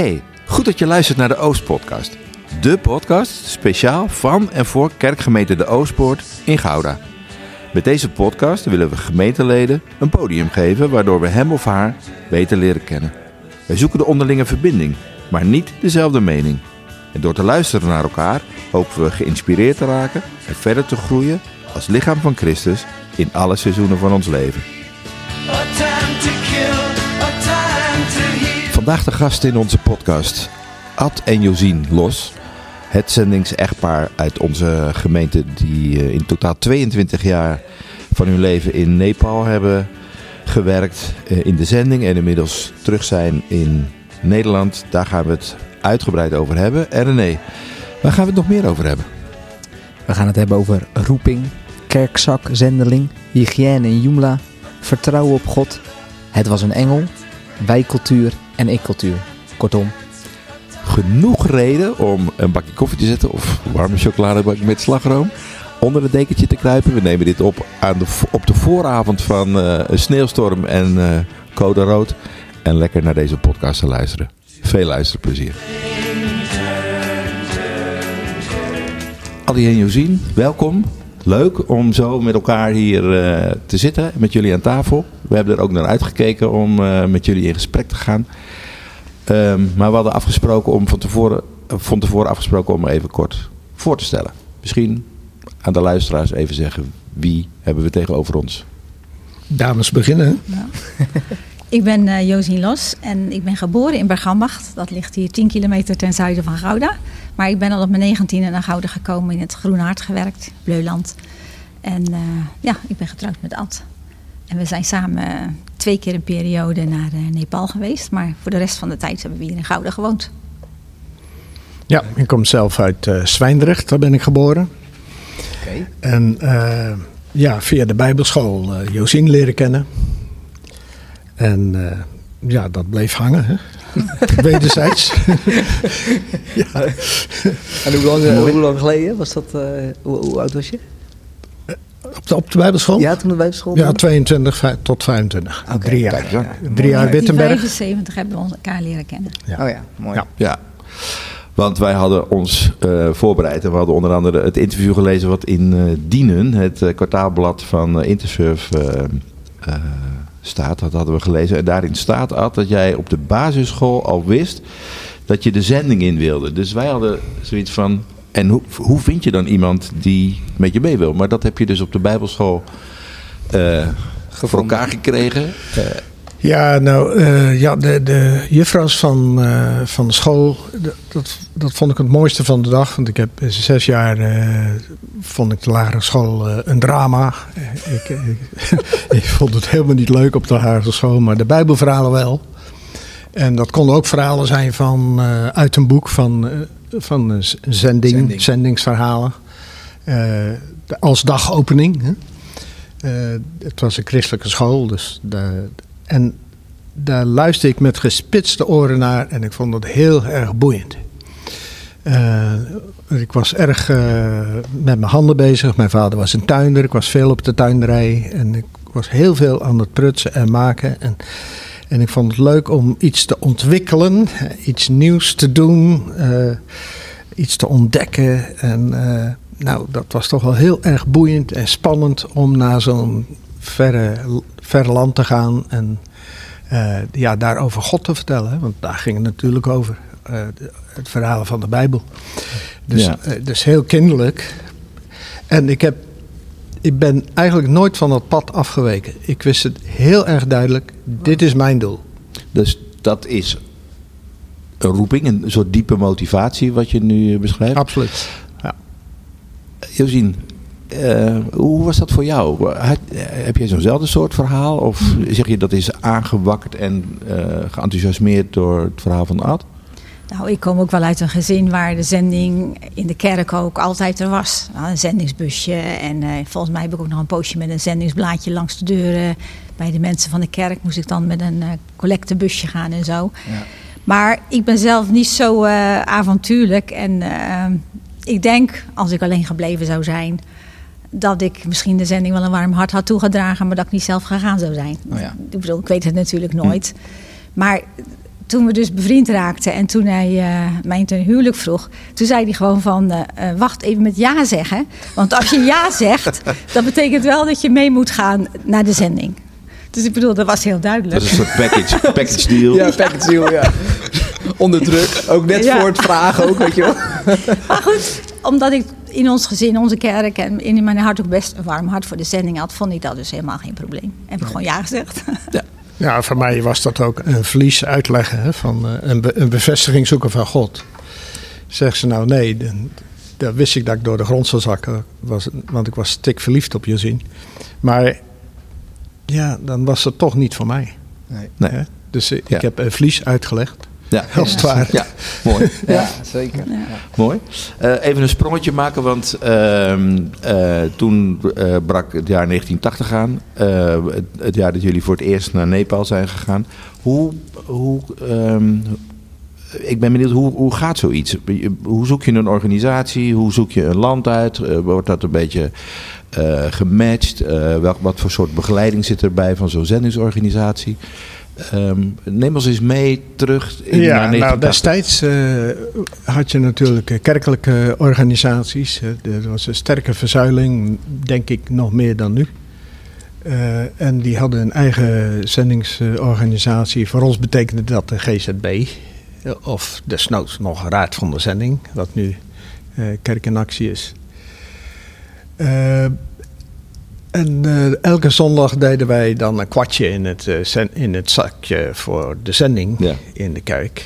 Hey, goed dat je luistert naar de Oostpodcast. De podcast speciaal van en voor kerkgemeente De Oostpoort in Gouda. Met deze podcast willen we gemeenteleden een podium geven waardoor we hem of haar beter leren kennen. Wij zoeken de onderlinge verbinding, maar niet dezelfde mening. En door te luisteren naar elkaar hopen we geïnspireerd te raken en verder te groeien als lichaam van Christus in alle seizoenen van ons leven. Vandaag de gast in onze podcast, Ad en Josien Los. Het zendingsechtpaar uit onze gemeente die eh, in totaal 22 jaar van hun leven in Nepal hebben gewerkt eh, in de zending en inmiddels terug zijn in Nederland. Daar gaan we het uitgebreid over hebben. En René, waar gaan we het nog meer over hebben? We gaan het hebben over roeping, kerkzak, zendeling, hygiëne in Jumla, vertrouwen op God, het was een engel, wijcultuur en ik-cultuur. Kortom, Genoeg reden om een bakje koffie te zetten of warme chocoladebak met slagroom onder het dekentje te kruipen. We nemen dit op aan de, op de vooravond van een sneeuwstorm en eh, code rood. En lekker naar deze podcast te luisteren. Veel luisterplezier. Adi en Josien, welkom. Leuk om zo met elkaar hier eh, te zitten, met jullie aan tafel. We hebben er ook naar uitgekeken om eh, met jullie in gesprek te gaan. Ehm, maar we hadden afgesproken om van tevoren, eh, van tevoren afgesproken om even kort voor te stellen. Misschien aan de luisteraars even zeggen wie hebben we tegenover ons. Dames beginnen. Ik ben eh Josien Los en ik ben geboren in Bergambacht. Dat ligt hier 10 kilometer ten zuiden van Gouda. Maar ik ben al op mijn negentiende naar Gouda gekomen, in het Groene Hart gewerkt, Bleuland. En eh, ja, ik ben getrouwd met Ad. En we zijn samen eh, twee keer een periode naar eh, Nepal geweest. Maar voor de rest van de tijd hebben we hier in Gouda gewoond. Ja, ik kom zelf uit eh Zwijndrecht, daar ben ik geboren. Oké. En eh, ja, via de Bijbelschool eh Josien leren kennen. En eh, ja, dat bleef hangen, hè? Wederzijds. ja. En hoe lang, hoe lang geleden was dat? eh, hoe, hoe oud was je? Op, de, op de Bijbelschool? Ja, toen de bijbelschool? Ja, 22 vij- tot 25. Oké, Drie jaar. ja. Drie jaar In Wittenberg. 75 hebben we elkaar leren kennen. Ja. Oh ja, mooi. Ja. Ja, want wij hadden ons eh, voorbereid en we hadden onder andere het interview gelezen wat in eh, Dienen, het eh, kwartaalblad van eh, Intersurf, eh, eh, staat. Dat hadden we gelezen. En daarin staat Ad, dat jij op de basisschool al wist dat je de zending in wilde. Dus wij hadden zoiets van, en hoe, hoe vind je dan iemand die met je mee wil? Maar dat heb je dus op de bijbelschool eh, voor elkaar gekregen. Eh, Ja, nou, eh, ja, de, de juffrouws van, eh, van de school, dat, dat vond ik het mooiste van de dag. Want ik heb zes jaar, eh, vond ik de lagere school een drama. Ik, ik, ik vond het helemaal niet leuk op de lagere school, maar de bijbelverhalen wel. En dat konden ook verhalen zijn van, uit een boek van, van een zending, Zending. zendingsverhalen. Als dagopening. Hè. Het was een christelijke school, dus de, en daar luisterde ik met gespitste oren naar en ik vond het heel erg boeiend. Eh, ik was erg eh, met mijn handen bezig. Mijn vader was een tuinder, ik was veel op de tuinderij en ik was heel veel aan het prutsen en maken. En, en ik vond het leuk om iets te ontwikkelen, eh, iets nieuws te doen, iets te ontdekken. En nou, dat was toch wel heel erg boeiend en spannend om naar zo'n verre, verre land te gaan en eh, ja, daar over God te vertellen. hè, Want daar ging het natuurlijk over. eh, het verhaal van de Bijbel. Dus, Ja. eh, dus heel kinderlijk. En ik, heb, ik ben eigenlijk nooit van dat pad afgeweken. Ik wist het heel erg duidelijk. Dit is mijn doel. Dus dat is een roeping, een soort diepe motivatie wat je nu beschrijft. Absoluut. Ja. Josien, eh, hoe was dat voor jou? Had- heb jij zo'nzelfde soort verhaal? Of zeg je dat is aangewakkerd en eh, geenthousiasmeerd door het verhaal van Ad? Nou, ik kom ook wel uit een gezin waar de zending in de kerk ook altijd er was. Nou, een zendingsbusje en eh, volgens mij heb ik ook nog een poosje met een zendingsblaadje langs de deuren. Bij de mensen van de kerk moest ik dan met een collectebusje gaan en zo. Ja. Maar ik ben zelf niet zo avontuurlijk en ik denk, als ik alleen gebleven zou zijn, dat ik misschien de zending wel een warm hart had toegedragen, maar dat ik niet zelf gegaan zou zijn. Oh ja. Ik bedoel, ik weet het natuurlijk nooit. Maar toen we dus bevriend raakten en toen hij uh, mij ten huwelijk vroeg, toen zei hij gewoon van, uh, wacht even met ja zeggen. Want als je ja zegt, dat betekent wel dat je mee moet gaan naar de zending. Dus ik bedoel, dat was heel duidelijk. Dat is een soort package, package deal. Ja, package deal, ja. Onder druk, ook net ja. voor het vragen ook, weet je wel. Maar goed, omdat ik in ons gezin, onze kerk en in mijn hart ook best een warm hart voor de zending had, vond ik dat dus helemaal geen probleem. En heb ik gewoon ja gezegd. Ja. Ja, voor mij was dat ook een verlies uitleggen hè, van uh, een, be een, bevestiging zoeken van God. Zegt ze nou nee, dan, dan, wist ik dat ik door de grond zou zakken, was, want ik was stik verliefd op je zien. Maar ja, dan was het toch niet voor mij. Nee. nee. Dus ik heb een verlies uitgelegd. Ja, als het ware. Ja, mooi. Ja, zeker. Ja. Mooi. Uh, even een sprongetje maken, want uh, uh, toen eh, brak het jaar 1980 aan. Het, het, jaar dat jullie voor het eerst naar Nepal zijn gegaan. Hoe, hoe, um, ik ben benieuwd, hoe, hoe gaat zoiets? Hoe zoek je een organisatie? Hoe zoek je een land uit? wordt dat een beetje gematcht? Wel, wat voor soort begeleiding zit erbij van zo'n zendingsorganisatie? Um, neem ons eens mee terug in ja, nou, destijds uh, had je natuurlijk kerkelijke organisaties. er was een sterke verzuiling, denk ik nog meer dan nu. Uh, en die hadden een eigen zendingsorganisatie. Voor ons betekende dat de GZB. Of desnoods nog Raad van de Zending, wat nu uh, Kerk in Actie is. En uh, elke zondag deden wij dan een kwartje in het, uh, in het zakje voor de zending ja. in de kerk.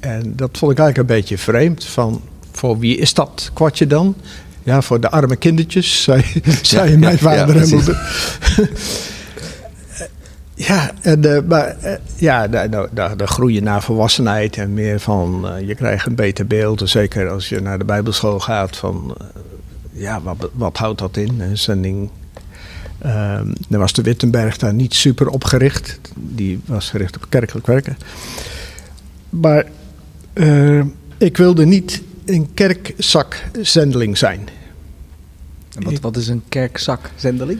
En dat vond ik eigenlijk een beetje vreemd. Van, voor wie is dat kwartje dan? Ja, voor de arme kindertjes, zei, zei mijn vader en moeder. ja, en, uh, maar ja, daar, daar, daar groei je naar volwassenheid en meer van, je krijgt een beter beeld. Zeker als je naar de bijbelschool gaat van ja, wat, wat houdt dat in? Een zending. Uh, dan was de Wittenberg daar niet super op gericht. Die was gericht op kerkelijk werken. Maar uh, ik wilde niet een kerkzakzendeling zijn. En wat, wat is een kerkzakzendeling?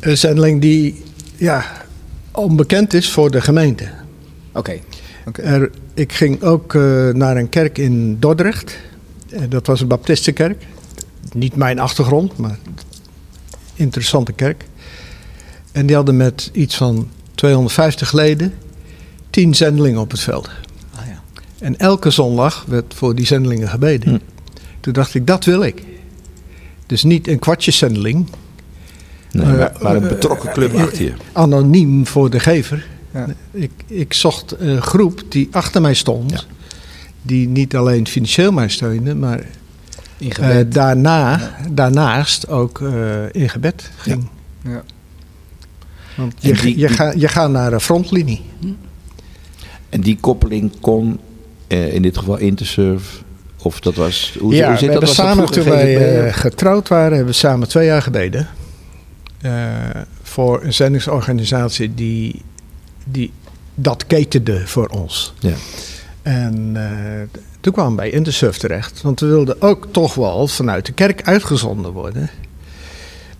Een zendeling die ja, onbekend is voor de gemeente. Oké. Okay. Ik ging ook uh, naar een kerk in Dordrecht. Dat was een baptistenkerk niet mijn achtergrond, maar interessante kerk. En die hadden met iets van 250 leden 10 zendelingen op het veld. Ah, ja. En elke zondag werd voor die zendelingen gebeden. Hm. Toen dacht ik, dat wil ik. Dus niet een kwartjeszendeling. Nee, maar, maar, een betrokken club uh, achter je. Anoniem voor de gever. Ja. Ik, ik zocht een groep die achter mij stond. Ja. Die niet alleen financieel mij steunde, maar uh, daarna, daarnaast ook uh, in gebed ging. Ja. ja. Want je, die, je, ga, je gaat naar de frontlinie. En die koppeling kon uh, in dit geval Intersurf, of dat was... Hoe, ja, hoe zit we dat? Was samen, toen wij getrouwd waren, hebben we samen twee jaar gebeden. voor een zendingsorganisatie die, die dat ketende voor ons. Ja. En toen kwamen we bij Intersurf terecht, want we wilden ook toch wel vanuit de kerk uitgezonden worden.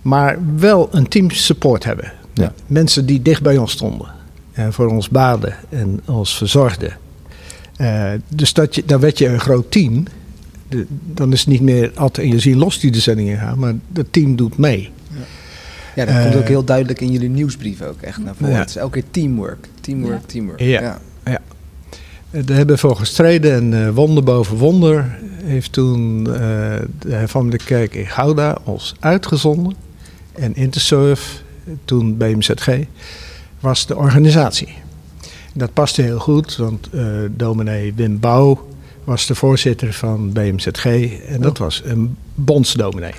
Maar wel een team support hebben. Ja. Mensen die dicht bij ons stonden. En voor ons baden en ons verzorgden. Uh, dus dat je, dan werd je een groot team. De, dan is het niet meer altijd in je ziel los die de zendingen gaan, maar het team doet mee. Ja, ja dat uh, komt ook heel duidelijk in jullie nieuwsbrief ook echt naar voren. Ja. Het is elke keer teamwork, teamwork, teamwork. Ja, ja. Ja. Daar hebben we voor gestreden en uh, wonder boven wonder heeft toen uh, de hervormde kerk in Gouda ons uitgezonden. En Intersurf, toen BMZG, was de organisatie. Dat paste heel goed, want uh, dominee Wim Bouw was de voorzitter van BMZG en dat was een bondsdominee.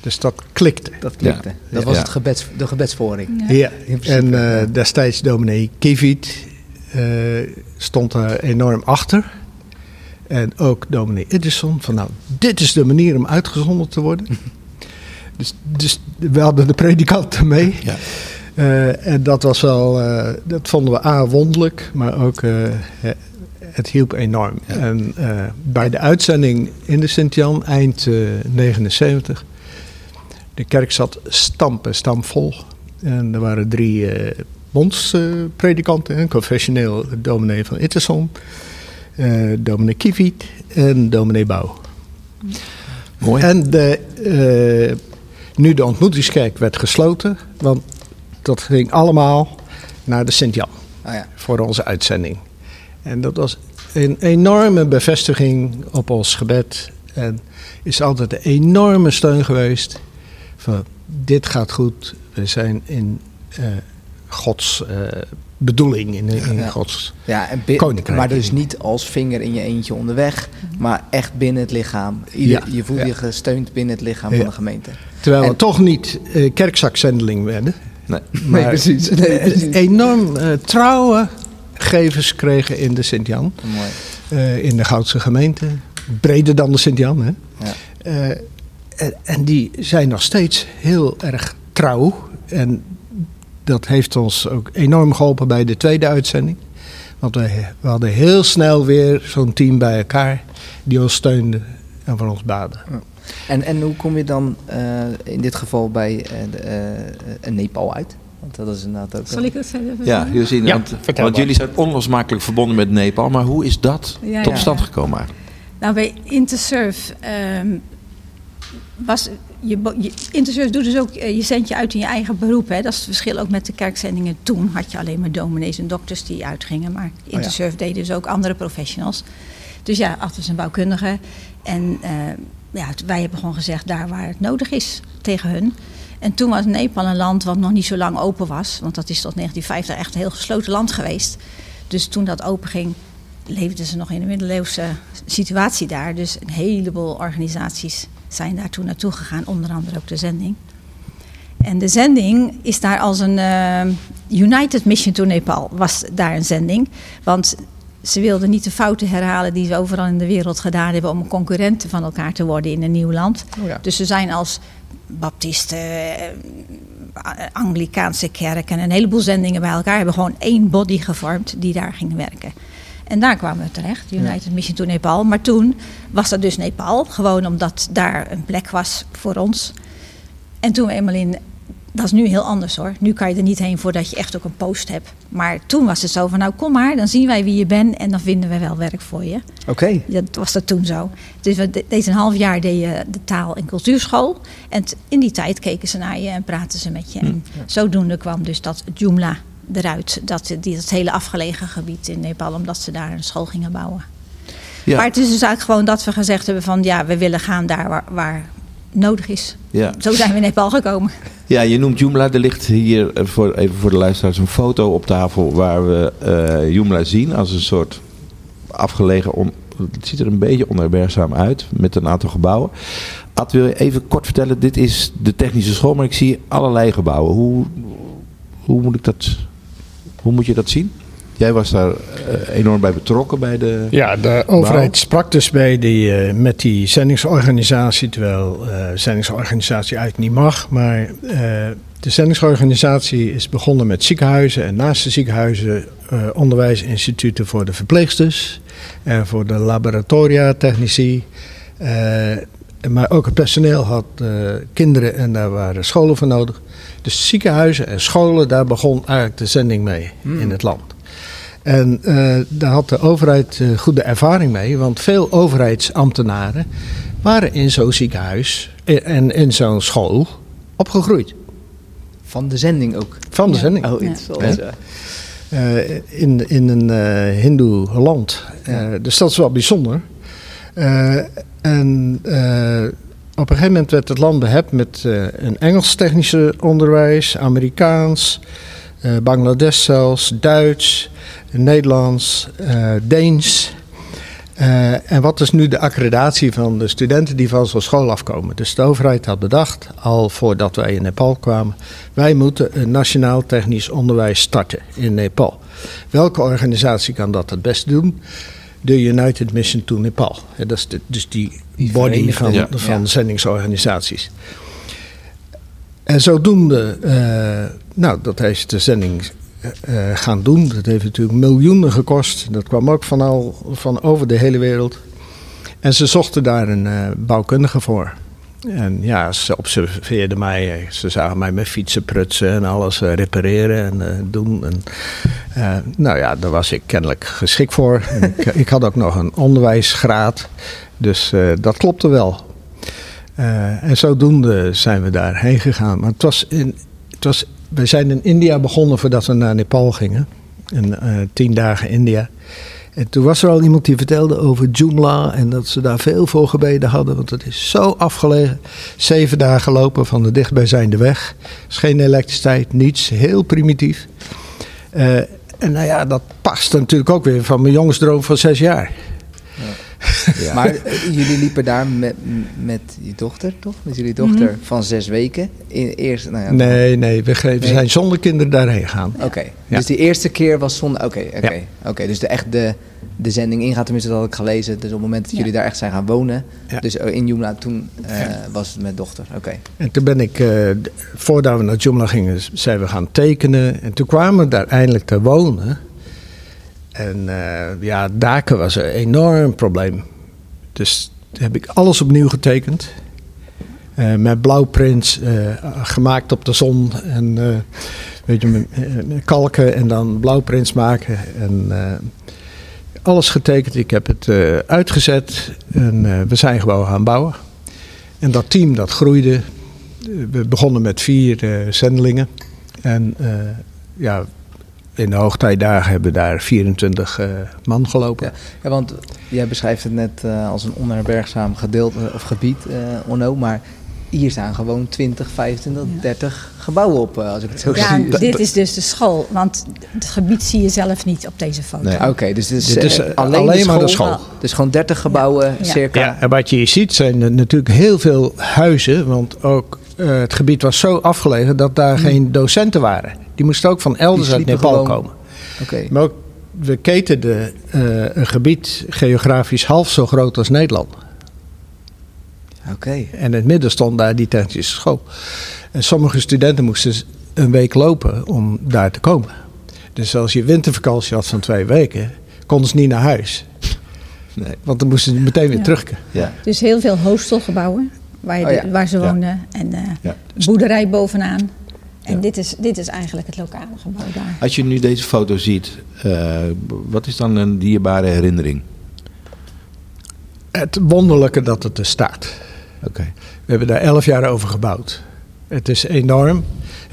Dus dat klikte. Dat klikte. Ja. Dat was het gebeds, de gebedsvoering. Ja, ja. en uh, destijds dominee Kivit stond daar enorm achter. En ook dominee Edison, van nou, dit is de manier om uitgezonden te worden. dus, dus we hadden de predikanten mee. Ja. Uh, en dat was wel, uh, dat vonden we A, wonderlijk, maar ook het hielp enorm. Ja. En bij de uitzending in de Sint-Jan, eind 79, de kerk zat stampen, stampvol. En er waren drie bondspredikant, een confessioneel dominee van Itterson, uh, dominee Kiviet en dominee Bouw. Mooi. En de, uh, nu de ontmoetingskerk werd gesloten, want dat ging allemaal naar de Sint-Jan Ah ja. voor onze uitzending. En dat was een enorme bevestiging op ons gebed. En is altijd een enorme steun geweest van dit gaat goed. We zijn in uh, Gods uh, bedoeling, in, in Ja. Gods Ja, en bi- Koninkrijk. maar dus niet als vinger in je eentje onderweg, maar echt binnen het lichaam. Ieder, Ja, je voelt ja. je gesteund binnen het lichaam Ja. van de gemeente. Terwijl En- we toch niet uh, kerkzakzendeling werden. Nee. Maar precies. Nee, eh, precies. enorm uh, trouwe gevers kregen in de Sint-Jan. Mooi. uh, in de Goudse gemeente. Breder dan de Sint-Jan. Hè? Uh, en die zijn nog steeds heel erg trouw. En dat heeft ons ook enorm geholpen bij de tweede uitzending. Want we, we hadden heel snel weer zo'n team bij elkaar die ons steunde en voor ons baden. En, en hoe kom je dan uh, in dit geval bij uh, de, uh, Nepal uit? Want dat is inderdaad ook. Zal ik het verder Ja, Josine, Ja, want, want jullie zijn onlosmakelijk verbonden met Nepal. Maar hoe is dat Ja, tot ja. stand gekomen eigenlijk? Nou, bij Intersurf um, was. Je, je, doet dus ook, uh, je zendt je uit in je eigen beroep. Hè? Dat is het verschil ook met de kerkzendingen. Toen had je alleen maar dominees en dokters die uitgingen. Maar Intersurf oh ja. deed dus ook andere professionals. Dus ja, Ad was een bouwkundige. En uh, ja, wij hebben gewoon gezegd daar waar het nodig is tegen hun. En toen was Nepal een land wat nog niet zo lang open was. Want dat is tot 1950 echt een heel gesloten land geweest. Dus toen dat open ging, leefden ze nog in een middeleeuwse situatie daar. Dus een heleboel organisaties zijn daar toen naartoe gegaan, onder andere ook de zending. En de zending is daar als een uh, United Mission to Nepal, was daar een zending. Want ze wilden niet de fouten herhalen die ze overal in de wereld gedaan hebben om concurrenten van elkaar te worden in een nieuw land. Oh ja. Dus ze zijn als baptisten, Anglikaanse kerk en een heleboel zendingen bij elkaar hebben gewoon één body gevormd die daar ging werken. En daar kwamen we terecht, United ja. Mission to Nepal. Maar toen was dat dus Nepal, gewoon omdat daar een plek was voor ons. En toen we eenmaal in. Dat is nu heel anders hoor. Nu kan je er niet heen voordat je echt ook een post hebt. Maar toen was het zo van: nou kom maar, dan zien wij wie je bent en dan vinden we wel werk voor je. Oké. Okay. Dat was dat toen zo. Dus we de, deze een half jaar deed je de taal- en cultuurschool. En in die tijd keken ze naar je en praten ze met je. Hm. En zodoende kwam dus dat Joomla eruit. Dat, die, dat hele afgelegen gebied in Nepal, omdat ze daar een school gingen bouwen. Ja. Maar het is dus eigenlijk gewoon dat we gezegd hebben van ja, we willen gaan daar waar, waar nodig is. Ja. Zo zijn we in Nepal gekomen. Ja, je noemt Joomla. Er ligt hier, voor, even voor de luisteraars, een foto op tafel waar we uh, Joomla zien als een soort afgelegen... On, het ziet er een beetje onherbergzaam uit met een aantal gebouwen. Ad, wil je even kort vertellen, dit is de technische school, maar ik zie allerlei gebouwen. Hoe, hoe moet ik dat... Hoe moet je dat zien? Jij was daar uh, enorm bij betrokken bij de. Ja, de overheid bouw. sprak dus bij die, uh, met die zendingsorganisatie, terwijl uh, zendingsorganisatie eigenlijk niet mag. Maar de zendingsorganisatie is begonnen met ziekenhuizen en naast de ziekenhuizen onderwijsinstituten voor de verpleegsters en voor de laboratoria, technici. Maar ook het personeel had kinderen en daar waren scholen voor nodig. Dus ziekenhuizen en scholen, daar begon eigenlijk de zending mee hmm. in het land. En uh, daar had de overheid uh, goede ervaring mee, want veel overheidsambtenaren waren in zo'n ziekenhuis en in zo'n school opgegroeid. Van de zending ook? Van de ja. zending. Oh, ja. uh, in, in een hindoe land. Dus dat is wel bijzonder. En op een gegeven moment werd het land behept met een Engels technische onderwijs, Amerikaans, Bangladesh zelfs, Duits, Nederlands, uh, Deens. Uh, en wat is nu de accreditatie van de studenten die van zo'n school afkomen? Dus de overheid had bedacht, al voordat wij in Nepal kwamen, wij moeten een nationaal technisch onderwijs starten in Nepal. Welke organisatie kan dat het best doen? De United Mission to Nepal. Ja, dat is de, dus die, die body van, ja. van ja. zendingsorganisaties. En zodoende, uh, nou, dat heeft de zending uh, gaan doen. Dat heeft natuurlijk miljoenen gekost. Dat kwam ook van, al, van over de hele wereld. En ze zochten daar een uh, bouwkundige voor. En ja, ze observeerden mij. Ze zagen mij met fietsen prutsen en alles eh, repareren en eh, doen. En, eh, nou ja, daar was ik kennelijk geschikt voor. Ik, ik had ook nog een onderwijsgraad. Dus eh, dat klopte wel. Eh, en zodoende zijn we daarheen gegaan. Maar het was in, het was, we zijn in India begonnen voordat we naar Nepal gingen. En, eh, tien dagen India. En toen was er al iemand die vertelde over Joomla en dat ze daar veel voor gebeden hadden, want het is zo afgelegen. Zeven dagen lopen van de dichtbijzijnde weg. Geen elektriciteit, niets, heel primitief. Eh, en nou ja, dat past natuurlijk ook weer van mijn jongensdroom van zes jaar. Ja. Maar eh, jullie liepen daar met, met je dochter, toch? Met jullie dochter van zes weken. In, eerst, nou ja, Nee, nee, we, ge- we Nee. zijn zonder kinderen daarheen gegaan. Oké, Ja. dus die eerste keer was zonder... Oké, oké, oké. Dus de, echt de, de zending ingaat, tenminste dat had ik gelezen. Dus op het moment dat Ja. jullie daar echt zijn gaan wonen. Ja. Dus eh, in Jumla, toen eh, was het met dochter. Oké. En toen ben ik, eh, voordat we naar Joomla gingen, zijn we gaan tekenen. En toen kwamen we daar eindelijk te wonen. En eh, ja, daken was een enorm probleem. Dus heb ik alles opnieuw getekend. Eh, met blauwprints, eh, gemaakt op de zon. En weet je, kalken en dan blauwprints maken. En alles getekend. Ik heb het uitgezet. En we zijn gewoon gaan bouwen. En dat team dat groeide. We begonnen met vier zendelingen. En ja, in de hoogtijdagen hebben daar 24 eh, man gelopen. Ja. ja, want jij beschrijft het net eh, als een onherbergzaam gedeelte of gebied, eh Onno. Maar hier staan gewoon 20, 25, Ja. 30 gebouwen op, eh, als ik het zo Ja, zie. dit is dus de school, want het gebied zie je zelf niet op deze foto. Nee. Oké, dus dit is, Dit is, eh, eh, alleen, alleen de maar de school. Dus gewoon 30 gebouwen, Ja. circa. Ja, en wat je hier ziet zijn natuurlijk heel veel huizen. Want ook eh, het gebied was zo afgelegen dat daar geen docenten waren. Die moesten ook van elders uit Nepal gewoon- komen. Oké. Maar ook, we ketenden eh, een gebied geografisch half zo groot als Nederland. Oké. En in het midden stond daar die technische school. En sommige studenten moesten een week lopen om daar te komen. Dus als je wintervakantie had van twee weken, konden ze niet naar huis. Nee. Want dan moesten ze meteen weer Ja. terug. Ja. Dus heel veel hostelgebouwen waar, je Oh de- waar ze Ja. woonden. En eh, Ja. boerderij bovenaan. En Ja. dit, is, dit is eigenlijk het lokale gebouw daar. Als je nu deze foto ziet, eh, wat is dan een dierbare herinnering? Het wonderlijke dat het er staat. Oké. We hebben daar elf jaar over gebouwd. Het is enorm.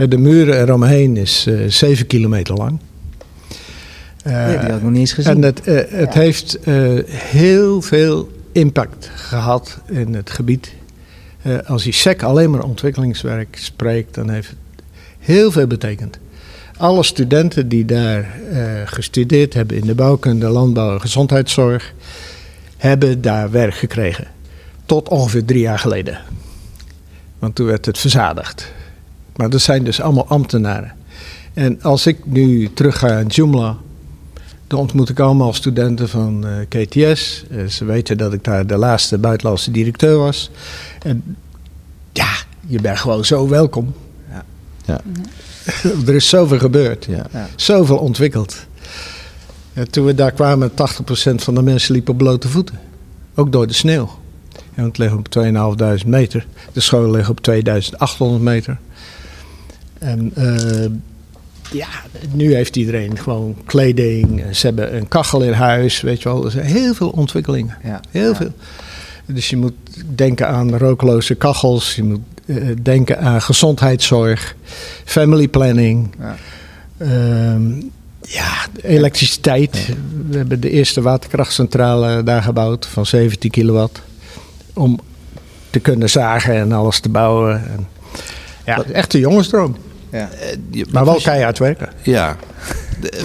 De muren eromheen is eh zeven kilometer lang. Eh, Nee, die had ik nog niet eens gezien. En het, eh, het heeft eh, heel veel impact gehad in het gebied. Eh, als die SEC alleen maar ontwikkelingswerk spreekt, dan heeft het heel veel betekend. Alle studenten die daar eh, gestudeerd hebben in de bouwkunde, landbouw en gezondheidszorg, hebben daar werk gekregen. Tot ongeveer drie jaar geleden. Want toen werd het verzadigd. Maar dat zijn dus allemaal ambtenaren. En als ik nu terug ga in Joomla, dan ontmoet ik allemaal studenten van eh, KTS. Eh, ze weten dat ik daar de laatste buitenlandse directeur was. En ja, je bent gewoon zo welkom. Ja. er is zoveel gebeurd. Ja. Ja. Zoveel ontwikkeld. Ja, toen we daar kwamen, 80% van de mensen liepen op blote voeten. Ook door de sneeuw. En het ligt op 2.500 meter. De school ligt op 2800 meter. En eh, ja, nu heeft iedereen gewoon kleding. Ze hebben een kachel in huis, weet je wel. Er zijn heel veel ontwikkelingen. Ja. Heel Ja. veel. Dus je moet denken aan rookloze kachels. Je moet eh, denken aan gezondheidszorg. Family planning. Ja. Ehm, ja, elektriciteit. We hebben de eerste waterkrachtcentrale daar gebouwd van 17 kilowatt. Om te kunnen zagen en alles te bouwen. En, ja, echt een jongensdroom. Ja. Eh, Maar wel keihard werken. Ja. Eh,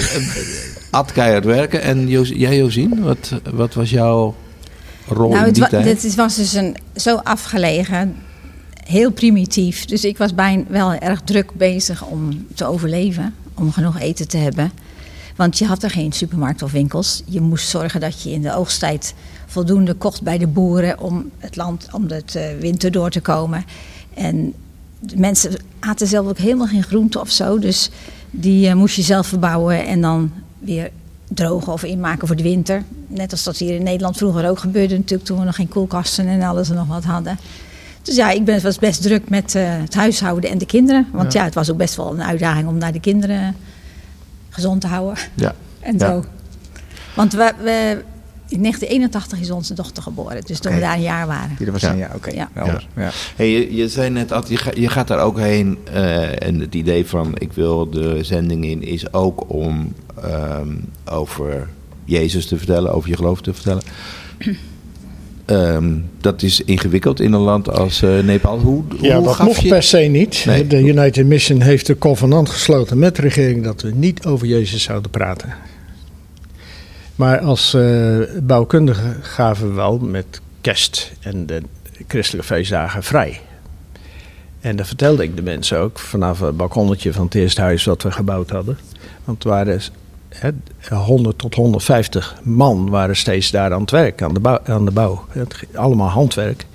Ad keihard werken. En Jos- jij Josien, wat, wat was jouw rol Nou, in het, die wa- tijd? dit was dus een, zo afgelegen, heel primitief. Dus ik was bijna wel erg druk bezig om te overleven, om genoeg eten te hebben. Want je had er geen supermarkt of winkels. Je moest zorgen dat je in de oogsttijd voldoende kocht bij de boeren om het land, om het eh, winter door te komen. En de mensen aten zelf ook helemaal geen groente of zo. Dus die eh, moest je zelf verbouwen en dan weer drogen of inmaken voor de winter. Net als dat hier in Nederland vroeger ook gebeurde natuurlijk toen we nog geen koelkasten en alles en nog wat hadden. Dus ja, ik ben, was best druk met eh, het huishouden en de kinderen. Want ja. het was ook best wel een uitdaging om naar de kinderen gezond te houden. Ja. En Ja. zo. Want we, we, in 1981 is onze dochter geboren. Dus toen we daar een jaar waren. Die er was Ja. een ja, oké. Ja. Ja. Hey, je, je zei net, Ad, je, ga- je gaat daar ook heen. eh, en het idee van ik wil de zending in is ook om ehm, over Jezus te vertellen, over je geloof te vertellen. Ehm, dat is ingewikkeld in een land als eh, Nepal. Hoe, Ja, hoe dat gaf mocht je... per se niet. Nee. De United Mission heeft een convenant gesloten met de regering dat we niet over Jezus zouden praten. Maar als eh bouwkundige gaven we wel met kerst en de christelijke feestdagen vrij. En dat vertelde ik de mensen ook vanaf het balkonnetje van het eerste huis wat we gebouwd hadden. Want het waren hè, 100 tot 150 man waren steeds daar aan het werk, aan de bouw. Aan de bouw. Het, allemaal handwerk.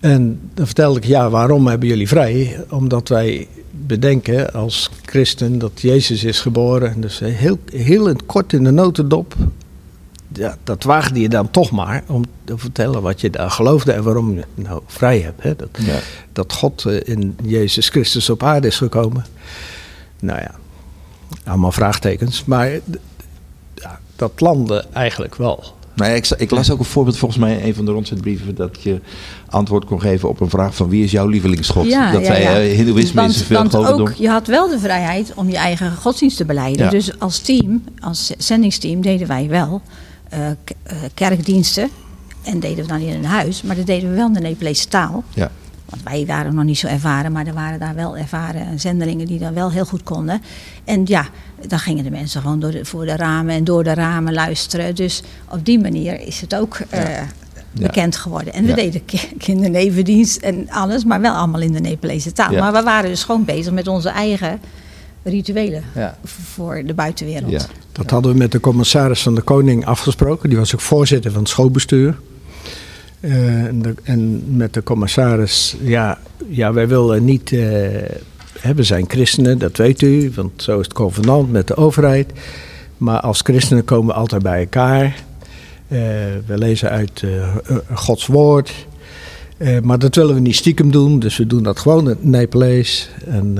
En dan vertelde ik, ja, waarom hebben jullie vrij? Omdat wij bedenken als christen dat Jezus is geboren. Dus heel, heel kort in de notendop. Ja, dat waagde je dan toch maar om te vertellen wat je daar geloofde en waarom je nou vrij hebt. Hè? Dat, Ja. dat God eh, in Jezus Christus op aarde is gekomen. Nou ja, allemaal vraagtekens. Maar ja, dat landde eigenlijk wel. Nou ja, ik, ik las ook een voorbeeld volgens mij in een van de rondzetbrieven dat je antwoord kon geven op een vraag van wie is jouw lievelingsgod? dat zei eh, Hindoeïsme is veel want ook, je had wel de vrijheid om je eigen godsdienst te beleiden. Ja. Dus als team, als zendingsteam, deden wij wel eh, eh, kerkdiensten. En deden we dan in een huis, maar dat deden we wel in de Nepalese taal. Ja. Want wij waren nog niet zo ervaren, maar er waren daar wel ervaren zendelingen die dat wel heel goed konden. En ja, dan gingen de mensen gewoon door de, voor de ramen en door de ramen luisteren. Dus op die manier is het ook eh, bekend geworden. En we Ja. deden ki- kindernevendienst en alles, maar wel allemaal in de Nepalese taal. Ja. Maar we waren dus gewoon bezig met onze eigen rituelen Ja. voor de buitenwereld. Ja. Dat hadden we met de commissaris van de Koning afgesproken. Die was ook voorzitter van het schoolbestuur. Eh, en, de- en met de commissaris, ja, ja wij willen niet. hè, we zijn christenen, dat weet u, want zo is het convenant met de overheid. Maar als christenen komen we altijd bij elkaar. Eh, we lezen uit Gods woord. Maar dat willen we niet stiekem doen, dus we doen dat gewoon in het Nepalees. En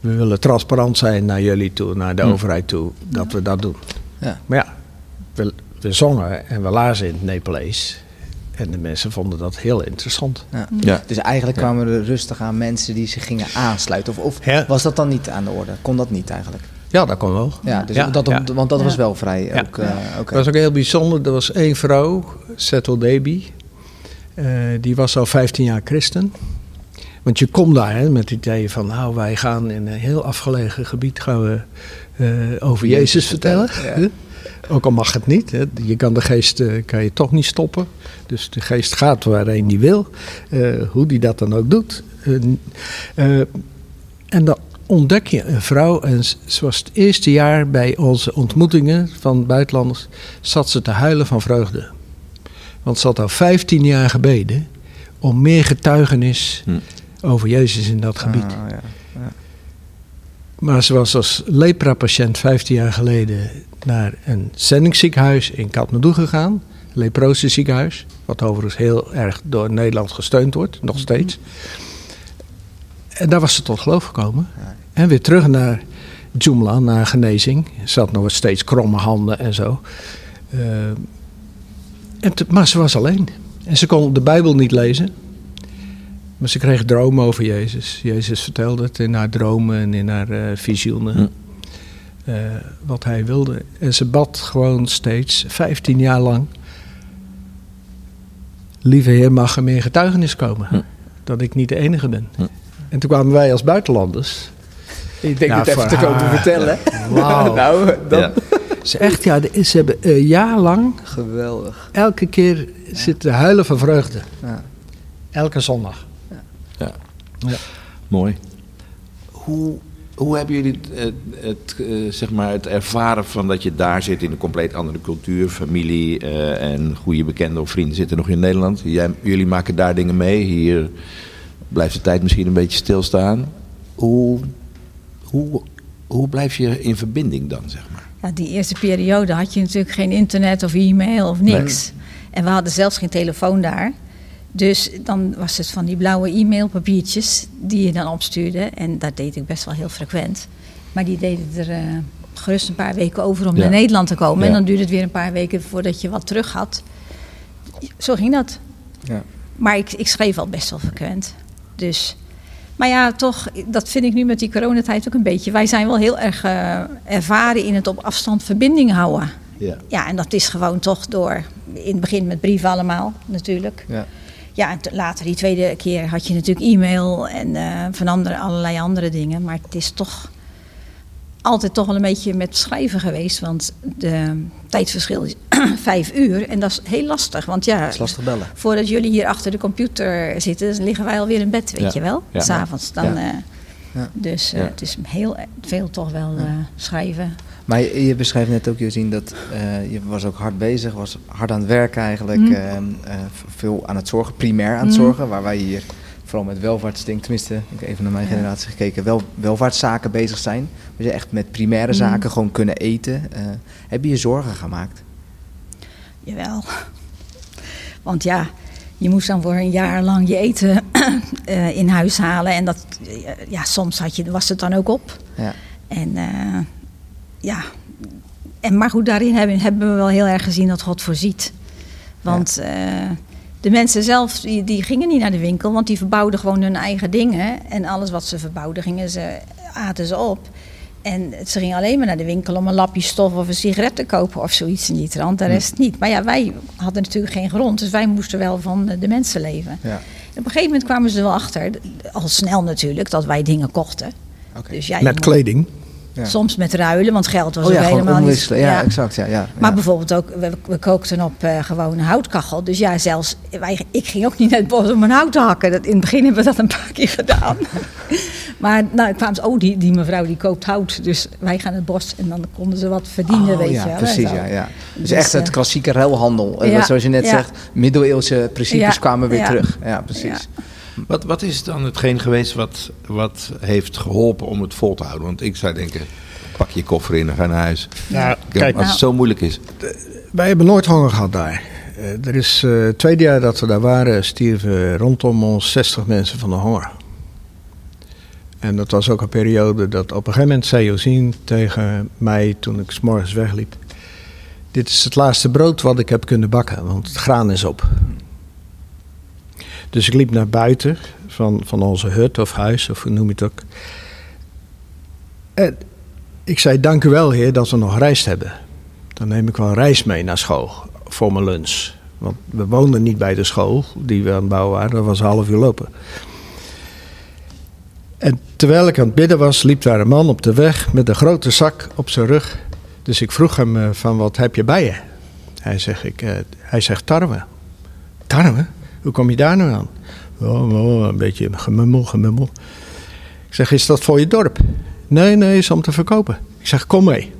we willen transparant zijn naar jullie toe, naar de Hm. overheid toe, dat we dat doen. Ja. Maar ja, we, we zongen en we lazen in het Nepalees. En de mensen vonden dat heel interessant. Ja. Ja. Dus eigenlijk Ja. kwamen er rustig aan mensen die zich gingen aansluiten. Of, of Ja. was dat dan niet aan de orde? Kon dat niet eigenlijk? Ja, dat kon wel. Ja, dus Ja, dat, ja. want dat was Ja. wel vrij. Ja. Ook, eh, oké. Dat was ook heel bijzonder. Er was één vrouw, Settle Debbie. Eh, die was al 15 jaar christen. Want je komt daar hè, met het idee van... nou, wij gaan in een heel afgelegen gebied gaan we, eh, over Jezus, Jezus vertellen. vertellen, hè. Ook al mag het niet. Hè. Je kan de geest eh, kan je toch niet stoppen. Dus de geest gaat waarheen die wil. eh, hoe die dat dan ook doet. Eh, en dan ontdek je een vrouw. En ze was het eerste jaar bij onze ontmoetingen van buitenlanders. zat ze te huilen van vreugde. Want ze had al 15 jaar gebeden. om meer getuigenis Hm. over Jezus in dat gebied. Ah, ja. Maar ze was als lepra-patiënt 15 jaar geleden naar een zendingsziekenhuis in Kathmandu gegaan. Leprose ziekenhuis, wat overigens heel erg door Nederland gesteund wordt, nog steeds. En daar was ze tot geloof gekomen. En weer terug naar Jumla, naar genezing. Ze had nog steeds kromme handen en zo. Eh, en te- maar ze was alleen. En ze kon de Bijbel niet lezen. Maar ze kreeg dromen over Jezus. Jezus vertelde het in haar dromen en in haar eh, visioenen. Hm. Eh, wat hij wilde. En ze bad gewoon steeds, 15 jaar lang. Lieve Heer, mag er meer getuigenis komen. Hm. Dat ik niet de enige ben. Hm. En toen kwamen wij als buitenlanders. Ik denk Ja, het even te komen vertellen. Wauw. nou, dat... Ja. Ze, echt, ja, de- ze hebben een jaar lang Geweldig. elke keer zitten huilen van vreugde. Ja. Elke zondag. Ja. Ja. Mooi. Hoe, hoe hebben jullie het, het, eh, zeg maar het ervaren van dat je daar zit in een compleet andere cultuur, familie eh, en goede bekenden of vrienden zitten nog in Nederland? Jij, jullie maken daar dingen mee. Hier blijft de tijd misschien een beetje stilstaan. Hoe, hoe, hoe blijf je in verbinding dan, zeg maar? Ja, die eerste periode had je natuurlijk geen internet of e-mail of niks. En we hadden zelfs geen telefoon daar. Dus dan was het van die blauwe e-mailpapiertjes die je dan opstuurde. En dat deed ik best wel heel frequent. Maar die deden er eh, gerust een paar weken over om Ja. naar Nederland te komen. Ja. En dan duurde het weer een paar weken voordat je wat terug had. Zo ging dat. Ja. Maar ik, ik schreef al best wel frequent. Dus. Maar ja, toch, dat vind ik nu met die coronatijd ook een beetje. Wij zijn wel heel erg eh, ervaren in het op afstand verbinding houden. Ja. Ja, en dat is gewoon toch door. In het begin met brieven allemaal, natuurlijk. Ja. Ja, en later die tweede keer had je natuurlijk e-mail en eh, van andere, allerlei andere dingen. Maar het is toch altijd toch wel een beetje met schrijven geweest. Want de tijdverschil is vijf uur en dat is heel lastig. Want ja, Dat is lastig bellen. voordat jullie hier achter de computer zitten, dan liggen wij alweer in bed, weet Ja. je wel. Ja. S'avonds dan. Ja. eh, Ja. Dus eh, Ja. het is heel veel toch wel eh, schrijven. Maar je, je beschrijft net ook, Josien, dat eh, je was ook hard bezig, was hard aan het werken eigenlijk. Mm. ehm, eh, veel aan het zorgen, primair aan het Mm. zorgen. Waar wij hier vooral met welvaartsdingen, tenminste, ik heb even naar mijn generatie gekeken, wel, welvaartszaken bezig zijn. Dus echt met primaire Mm. zaken gewoon kunnen eten. Eh, heb je je zorgen gemaakt? Jawel. Want ja, je moest dan voor een jaar lang je eten in huis halen. En dat, ja, soms had je, was het dan ook op. Ja. En ja, en, maar goed, daarin hebben, hebben we wel heel erg gezien dat God voorziet. Want eh, de mensen zelf, die, die gingen niet naar de winkel, want die verbouwden gewoon hun eigen dingen. En alles wat ze verbouwden, gingen ze, aten ze op. En ze gingen alleen maar naar de winkel om een lapje stof of een sigaret te kopen of zoiets in die trant. De rest niet. Maar ja, wij hadden natuurlijk geen grond, dus wij moesten wel van de mensen leven. Ja. En op een gegeven moment kwamen ze er wel achter, al snel natuurlijk, dat wij dingen kochten. Oké. Dus ja, Met moet- kleding. Ja. Soms met ruilen, want geld was Oh ja, ook helemaal niet. Ja, exact. Ja, ja, Maar bijvoorbeeld ook, we, we kookten op eh, gewoon een houtkachel. Dus ja, zelfs, wij, ik ging ook niet naar het bos om een hout te hakken. Dat, in het begin hebben we dat een paar keer gedaan. maar nou, kwamen ze, oh, die, die mevrouw die koopt hout. Dus wij gaan het bos en dan konden ze wat verdienen, Oh, weet ja, je wel. precies, ja, ja. Dus, Dus, echt het eh, klassieke ruilhandel. Wat zoals je net zegt, middeleeuwse principes kwamen weer terug. Ja, precies. Wat, wat is dan hetgeen geweest wat, wat heeft geholpen om het vol te houden? Want ik zou denken, pak je koffer in en ga naar huis. Nou, Kijk, kijk, als het zo moeilijk is. wij hebben nooit honger gehad daar. Eh, er is eh, het tweede jaar dat we daar waren, stierven rondom ons 60 mensen van de honger. En dat was ook een periode dat op een gegeven moment zei Josien tegen mij toen ik 's morgens wegliep. Dit is het laatste brood wat ik heb kunnen bakken, want het graan is op. Dus ik liep naar buiten van, van onze hut of huis, of hoe noem je het ook. En ik zei, dank u wel heer dat we nog rijst hebben. Dan neem ik wel rijst mee naar school voor mijn lunch. Want we woonden niet bij de school die we aan het bouwen waren. Dat was een half uur lopen. En terwijl ik aan het bidden was, liep daar een man op de weg met een grote zak op zijn rug. Dus ik vroeg hem eh, van wat heb je bij je? Hij zegt, ik, eh, hij zegt tarwe. Tarwe? Hoe kom je daar nou aan? Oh, oh, een beetje gemummel, gemummel. Ik zeg, is dat voor je dorp? Nee, nee, is om te verkopen. Ik zeg, kom mee.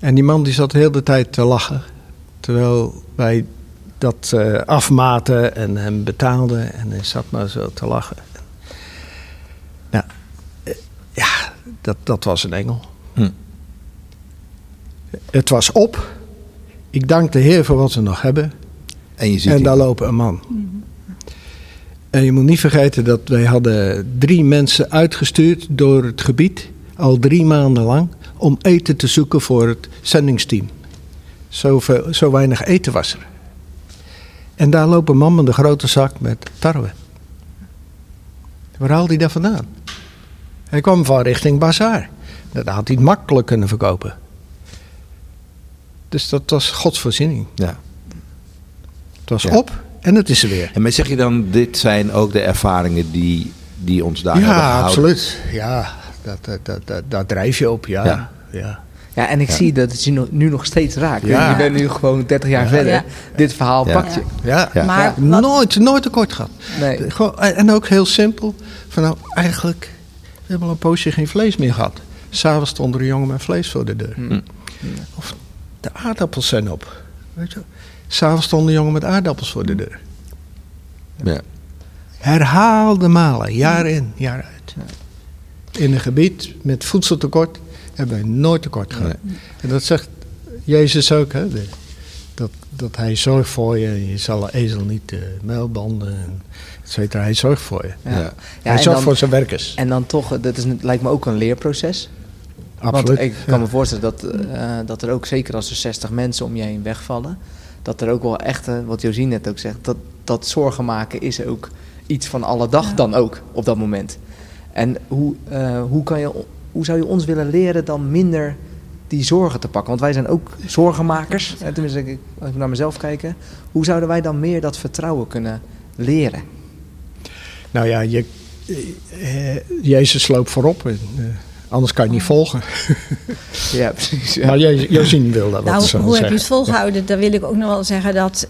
En die man die zat de hele tijd te lachen. Terwijl wij dat eh, afmaten en hem betaalden. En hij zat maar zo te lachen. Nou, eh, ja, dat, dat was een engel. Hm. Het was op. Ik dank de Heer voor wat we nog hebben. En je ziet En daar lopen een man. En je moet niet vergeten dat wij hadden drie mensen uitgestuurd door het gebied, al drie maanden lang, om eten te zoeken voor het zendingsteam. Zoveel, zo weinig eten was er. En daar loopt een man met een grote zak met tarwe. Waar haalde hij dat vandaan? Hij kwam van richting Bazaar. Dat had hij makkelijk kunnen verkopen. Dus dat was Gods voorziening. ja. Het was Ja. op en het is er weer. En maar zeg je dan, dit zijn ook de ervaringen die, die ons daar hebben ja, gehouden? absoluut. Ja, dat, dat, dat, dat, daar drijf je op, ja. Ja. ja. Ja, en ik zie dat het je nu nog steeds raakt. Ja. Je bent nu gewoon 30 jaar verder. Ja. Dit verhaal Ja. pakt je. ja. Ja. Maar wat- Nooit, nooit tekort gehad. Nee. Gewoon, en ook heel simpel. Van nou, eigenlijk, we hebben al een poosje geen vlees meer gehad. S'avonds stond er een jongen met vlees voor de deur. Hm. Of de aardappels zijn op. Weet je wel. S'avonds stond een jongen met aardappels voor de deur. Ja. Herhaalde malen, jaar in, jaar uit. In een gebied met voedseltekort hebben wij nooit tekort gehad. En dat zegt Jezus ook, hè? de- dat dat hij zorgt voor je. Je zal een ezel niet uh, muilbanden, en et cetera. Hij zorgt voor je. Ja. Hij zorgt dan- voor zijn werkers. En dan toch, dat is, lijkt me ook een leerproces. Absoluut. Want ik kan Ja. me voorstellen dat, eh, dat er ook, zeker als er 60 mensen om je heen wegvallen, dat er ook wel echt, eh, wat Josien net ook zegt, dat, dat zorgen maken is ook iets van alle dag Ja. dan ook op dat moment. En hoe, eh, hoe, kan je, hoe zou je ons willen leren dan minder die zorgen te pakken? Want wij zijn ook zorgenmakers. Tenminste, ik- als ik naar mezelf kijk. Hoe zouden wij dan meer dat vertrouwen kunnen leren? Nou ja, je, eh, Jezus loopt voorop. Anders kan je niet volgen. Ja, precies. Ja. Maar Josien wil dat Nou, wat zo hoe heb je het volgehouden? Dan wil ik ook nog wel zeggen dat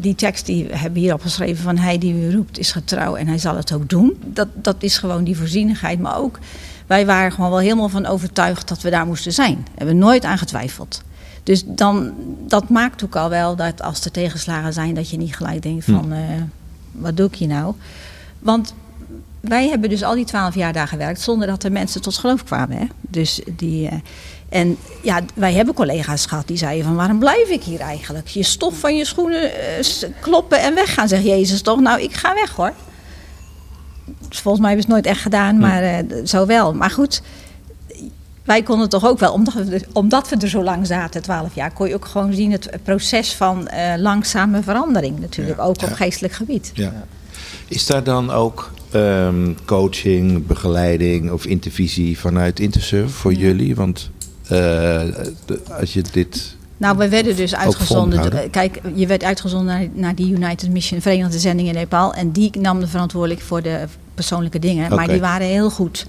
die tekst die we hebben hier opgeschreven van hij die u roept is getrouw en hij zal het ook doen. Dat, dat is gewoon die voorzienigheid. Maar ook, wij waren gewoon wel helemaal van overtuigd dat we daar moesten zijn. Daar hebben we nooit aan getwijfeld. Dus dan, dat maakt ook al wel dat als er tegenslagen zijn, dat je niet gelijk denkt van, eh, wat doe ik hier nou? Want wij hebben dus al die twaalf jaar daar gewerkt zonder dat er mensen tot geloof kwamen. Hè? Dus die, eh, en ja, wij hebben collega's gehad die zeiden van waarom blijf ik hier eigenlijk? Je stof van je schoenen eh, kloppen en weggaan, zegt Jezus toch? Nou, ik ga weg hoor. Volgens mij hebben ze het nooit echt gedaan, maar eh, zo wel. Maar goed, wij konden toch ook wel, omdat we, er- omdat we er zo lang zaten, twaalf jaar, kon je ook gewoon zien het proces van langzame verandering natuurlijk, Ja. ook op geestelijk gebied. Ja. Is daar dan ook ehm, coaching, begeleiding of intervisie vanuit Intersurf voor Ja. jullie? Want eh, de- als je dit... Nou, we werden dus uitgezonden. Kijk, je werd uitgezonden naar, naar die United Mission Verenigde Zending in Nepal. En die nam de verantwoordelijk voor de persoonlijke dingen. Maar die waren heel goed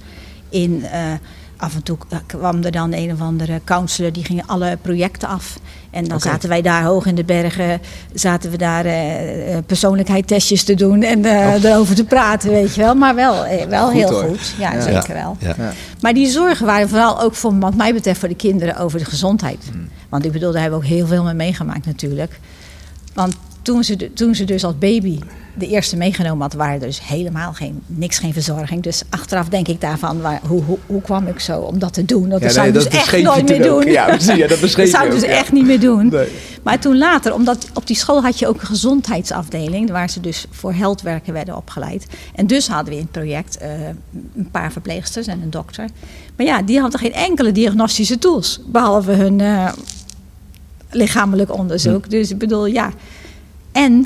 in. eh, af en toe kwam er dan een of andere counselor, die gingen alle projecten af. En dan zaten wij daar hoog in de bergen, zaten we daar eh, persoonlijkheidstestjes te doen en eh, erover te praten, weet je wel. Maar wel, wel Goed, heel hoor. goed. Ja, Ja. zeker wel. Ja. Ja. Maar die zorgen waren vooral ook voor, wat mij betreft, voor de kinderen over de gezondheid. Hmm. Want ik bedoel, daar hebben we ook heel veel mee meegemaakt natuurlijk. Want toen ze, toen ze dus als baby de eerste meegenomen had, waren dus helemaal geen, niks, geen verzorging. Dus achteraf denk ik daarvan, waar, hoe, hoe, hoe kwam ik zo om dat te doen? Dat Ja, zou ik dat dus echt nooit meer doen. Ja, precies, ja, dat beschreef zou ik dus ook, echt niet meer doen. Nee. Maar toen later, omdat op die school had je ook een gezondheidsafdeling, waar ze dus voor heldwerken werden opgeleid. En dus hadden we in het project eh, een paar verpleegsters en een dokter. Maar ja, die hadden geen enkele diagnostische tools, behalve hun eh, lichamelijk onderzoek. Dus ik bedoel, ja. En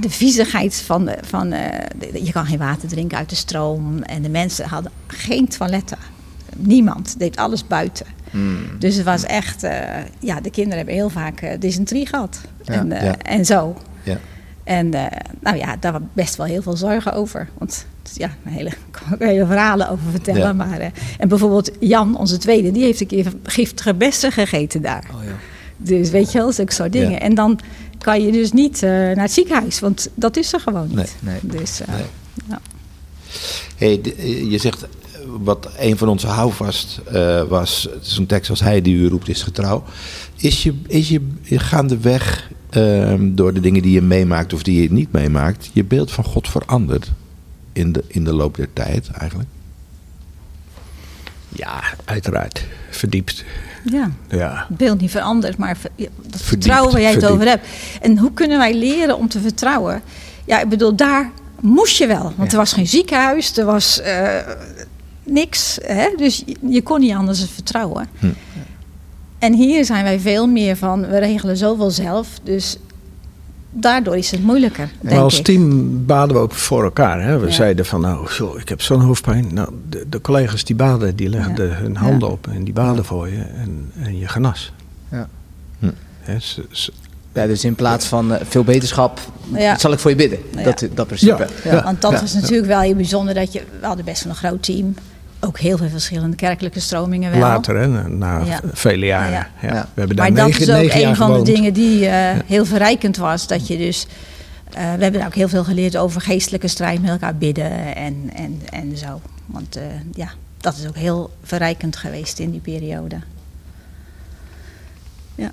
de viezigheid van, de, van eh, de- je kan geen water drinken uit de stroom. En de mensen hadden geen toiletten. Niemand deed alles buiten. Hmm. Dus het was echt, eh, ja, de kinderen hebben heel vaak eh, dysenterie gehad. Ja, en, ja. en zo. Ja. En nou ja, daar was best wel heel veel zorgen over. Want ja, een hele, ik kan ook hele verhalen over vertellen. Maar, en bijvoorbeeld Jan, onze tweede, die heeft een keer giftige bessen gegeten daar. Oh, ja. Dus weet je wel, zulke soort dingen. En dan kan je dus niet eh, naar het ziekenhuis, want dat is er gewoon niet. Nee, nee. Dus, eh, Nee. ja. Hey, eh, je zegt, wat een van onze houvast eh, was, zo'n tekst als hij die u roept is getrouw. Is je, is je gaandeweg, ehm door de dingen die je meemaakt of die je niet meemaakt, je beeld van God veranderd in de, in de loop der tijd eigenlijk? Ja, uiteraard. Verdiept. Ja. Ja. het beeld niet veranderd, maar dat Verdiept, vertrouwen waar jij het verdiept. over hebt. En hoe kunnen wij leren om te vertrouwen? Ja, ik bedoel, daar moest je wel. Want Ja. er was geen ziekenhuis, er was eh, niks. Hè? Dus je, je kon niet anders vertrouwen. Hm. En hier zijn wij veel meer van, we regelen zoveel zelf. Dus daardoor is het moeilijker, denk Maar als ik. team baden we ook voor elkaar. Hè? We Ja. zeiden van, nou, zo, ik heb zo'n hoofdpijn. Nou, de, de collega's die baden, die Ja. de, hun handen op en die baden voor je. En, en je genas. Ja. Hm. Hè, ze- ze- Ja, dus in plaats van eh, veel beterschap, Ja. zal ik voor je bidden. Ja. Dat, dat principe. Ja. Ja. Want dat Ja. was natuurlijk wel heel bijzonder dat je, we hadden best wel een groot team. Ook heel veel verschillende kerkelijke stromingen wel. later, hè, na, Ja. vele jaren. Ja. We hebben daar Maar dat negen, is ook negen jaar een van de dingen die eh, heel verrijkend was. Dat je dus, eh, we hebben ook heel veel geleerd over geestelijke strijd met elkaar bidden en, en, en zo. Want eh, ja, dat is ook heel verrijkend geweest in die periode. Ja.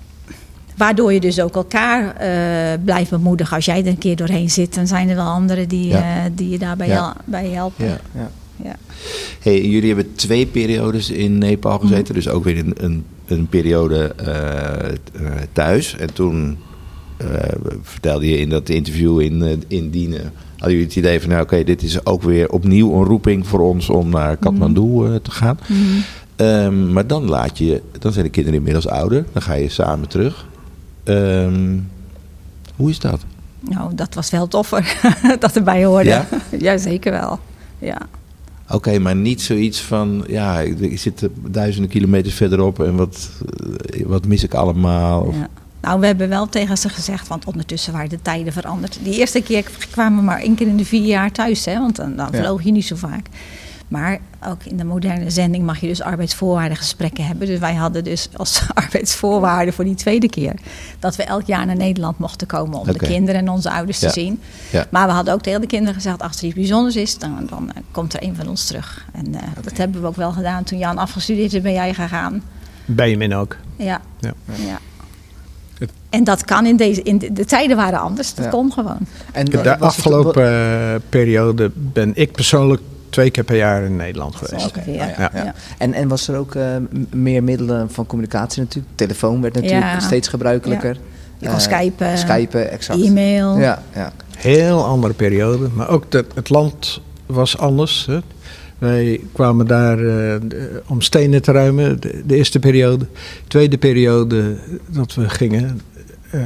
Waardoor je dus ook elkaar eh, blijft bemoedigen. Als jij er een keer doorheen zit, dan zijn er wel anderen die, Ja. eh, die je daarbij Ja. hel- bij helpen. Ja. Ja. Hey, jullie hebben twee periodes in Nepal gezeten, dus ook weer een, een, een periode eh, eh, thuis. En toen eh, vertelde je in dat interview in, uh, in Dienen, hadden jullie het idee van, nou oké, dit is ook weer opnieuw een roeping voor ons om naar Kathmandu uh, te gaan. Mhm. Um, maar dan laat je, dan zijn de kinderen inmiddels ouder, dan ga je samen terug. Um, hoe is dat? Nou, dat was wel toffer dat erbij hoorde. Ja? ja zeker wel. Ja. Oké, okay, maar niet zoiets van, ja, ik zit duizenden kilometers verderop en wat, wat mis ik allemaal? Of... Ja. Nou, we hebben wel tegen ze gezegd, want ondertussen waren de tijden veranderd. Die eerste keer kwamen we maar één keer in de vier jaar thuis, hè, want dan, dan vloog je niet zo vaak. Maar ook in de moderne zending mag je dus arbeidsvoorwaardengesprekken hebben. Dus wij hadden dus als arbeidsvoorwaarden voor die tweede keer... dat we elk jaar naar Nederland mochten komen om de kinderen en onze ouders Ja. te zien. Ja. Maar we hadden ook tegen de kinderen gezegd... als er iets bijzonders is, dan, dan eh, komt er een van ons terug. En eh, dat hebben we ook wel gedaan. Toen Jan afgestudeerd is, ben jij gegaan. Benjamin ook. Ja. Ja. ja. En dat kan in deze... In de, de tijden waren anders. Dat Ja. kon gewoon. En De het- afgelopen eh, periode ben ik persoonlijk twee keer per jaar in Nederland geweest. Ja, Ja. ja. En, en was er ook eh, meer middelen van communicatie natuurlijk? Telefoon werd natuurlijk Ja. steeds gebruikelijker. Je kon Eh, skypen, Skypen, exact. e-mail. Ja, ja. Heel andere periode. Maar ook de, het land was anders. Hè. Wij kwamen daar eh, om stenen te ruimen, de, de eerste periode. Tweede periode dat we gingen, eh,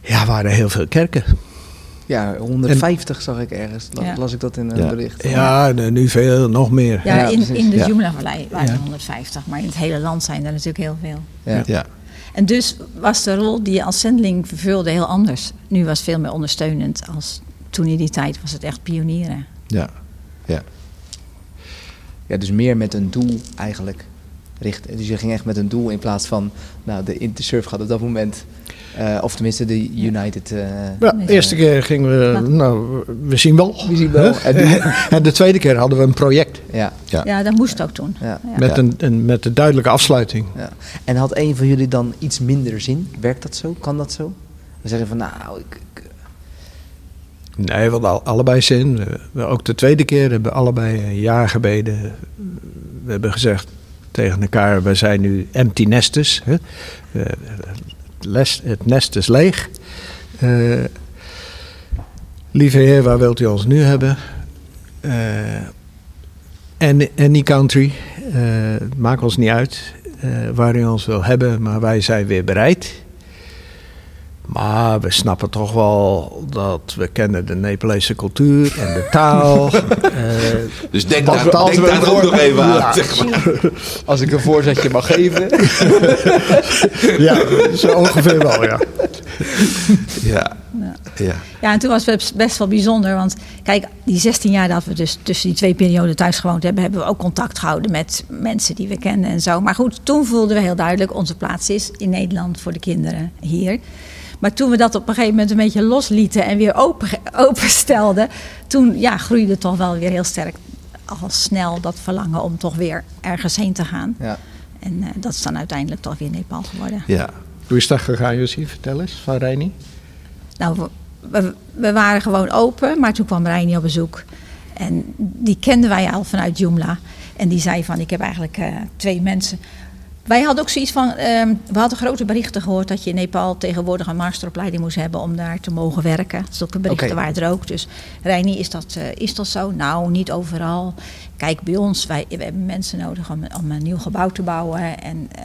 ja, waren heel veel kerken. Ja, 150 zag ik ergens. La- Ja. Las ik dat in een Ja. bericht. Ja, nu- nu veel, nog meer. Ja, Ja, in, in de Ja. Jumla-vallei waren er Ja. 150, maar in het hele land zijn er natuurlijk heel veel. Ja. Ja. En dus was de rol die je als zendeling vervulde heel anders. Nu was het veel meer ondersteunend als toen in die tijd was het echt pionieren. Ja. Ja. Ja, dus meer met een doel eigenlijk. Richt, dus je ging echt met een doel in plaats van, nou, de Intersurf gaat op dat moment, eh, of tenminste de United. eh, Ja, de eerste keer gingen we, nou, we zien wel. We zien wel. En de tweede keer hadden we een project ja, Ja. Ja, dat moest ook toen. ja, Ja. met, een, een, met een duidelijke afsluiting. ja. En had een van jullie dan iets minder zin? Werkt dat zo? Kan dat zo? Dan zeggen van, nou, ik, ik- Nee, we hadden al- allebei zin. We- we- ook de tweede keer hebben we allebei een jaar gebeden. We hebben gezegd tegen elkaar, we zijn nu empty nesters. Hè? We- het nest is leeg. Eh, lieve Heer, waar wilt u ons nu hebben? Eh, en any country, eh, maakt ons niet uit eh, waar u ons wil hebben, maar wij zijn weer bereid. Maar we snappen toch wel dat we kennen de Nepalese cultuur en de taal. Eh, Dus denk daar, denk altijd daar ook voor- nog even aan. Ja. zeg maar. als ik een voorzetje mag geven. ja, zo ongeveer wel, ja. Ja. Ja. Ja. Ja, en toen was het best wel bijzonder. Want kijk, die 16 jaar dat we dus tussen die twee perioden thuis gewoond hebben, hebben we ook contact gehouden met mensen die we kenden en zo. Maar goed, toen voelden we heel duidelijk, onze plaats is in Nederland voor de kinderen hier. Maar toen we dat op een gegeven moment een beetje loslieten en weer open, openstelden, toen ja, groeide toch wel weer heel sterk al snel dat verlangen om toch weer ergens heen te gaan. Ja. En eh, dat is dan uiteindelijk toch weer Nepal geworden. ja. Hoe is dat gegaan, Josie? Vertel eens, van Reini. Nou, we, we, we waren gewoon open, maar toen kwam Reini op bezoek. En die kenden wij al vanuit Joomla. En die zei van, ik heb eigenlijk eh, twee mensen. Wij hadden ook zoiets van, ehm, we hadden grote berichten gehoord dat je in Nepal tegenwoordig een masteropleiding moest hebben om daar te mogen werken. Zulke berichten Oké. waren er ook. Dus Reini, is dat, eh, is dat zo? Nou, niet overal. Kijk, bij ons, wij, we hebben mensen nodig om, om een nieuw gebouw te bouwen en eh,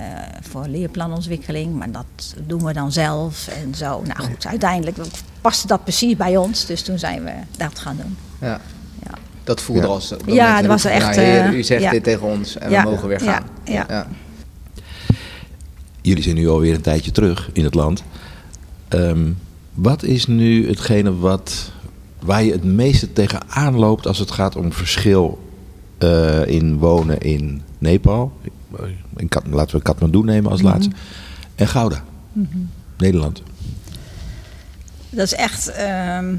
voor leerplanontwikkeling. Maar dat doen we dan zelf en zo. Nou goed, uiteindelijk paste dat precies bij ons. Dus toen zijn we dat gaan doen. Ja. Ja. Dat voelde Ja. als... Ja, dat was echt, nou, heer, eh, u zegt ja. dit tegen ons en Ja. we mogen weer Ja. gaan. Ja. Jullie zijn nu alweer een tijdje terug in het land. Ehm, wat is nu hetgene wat, waar je het meeste tegenaan loopt als het gaat om verschil eh, in wonen in Nepal? In, Kat- laten we Kathmandu nemen als Mhm. laatste. En Gouda, Nederland. Dat is echt ehm,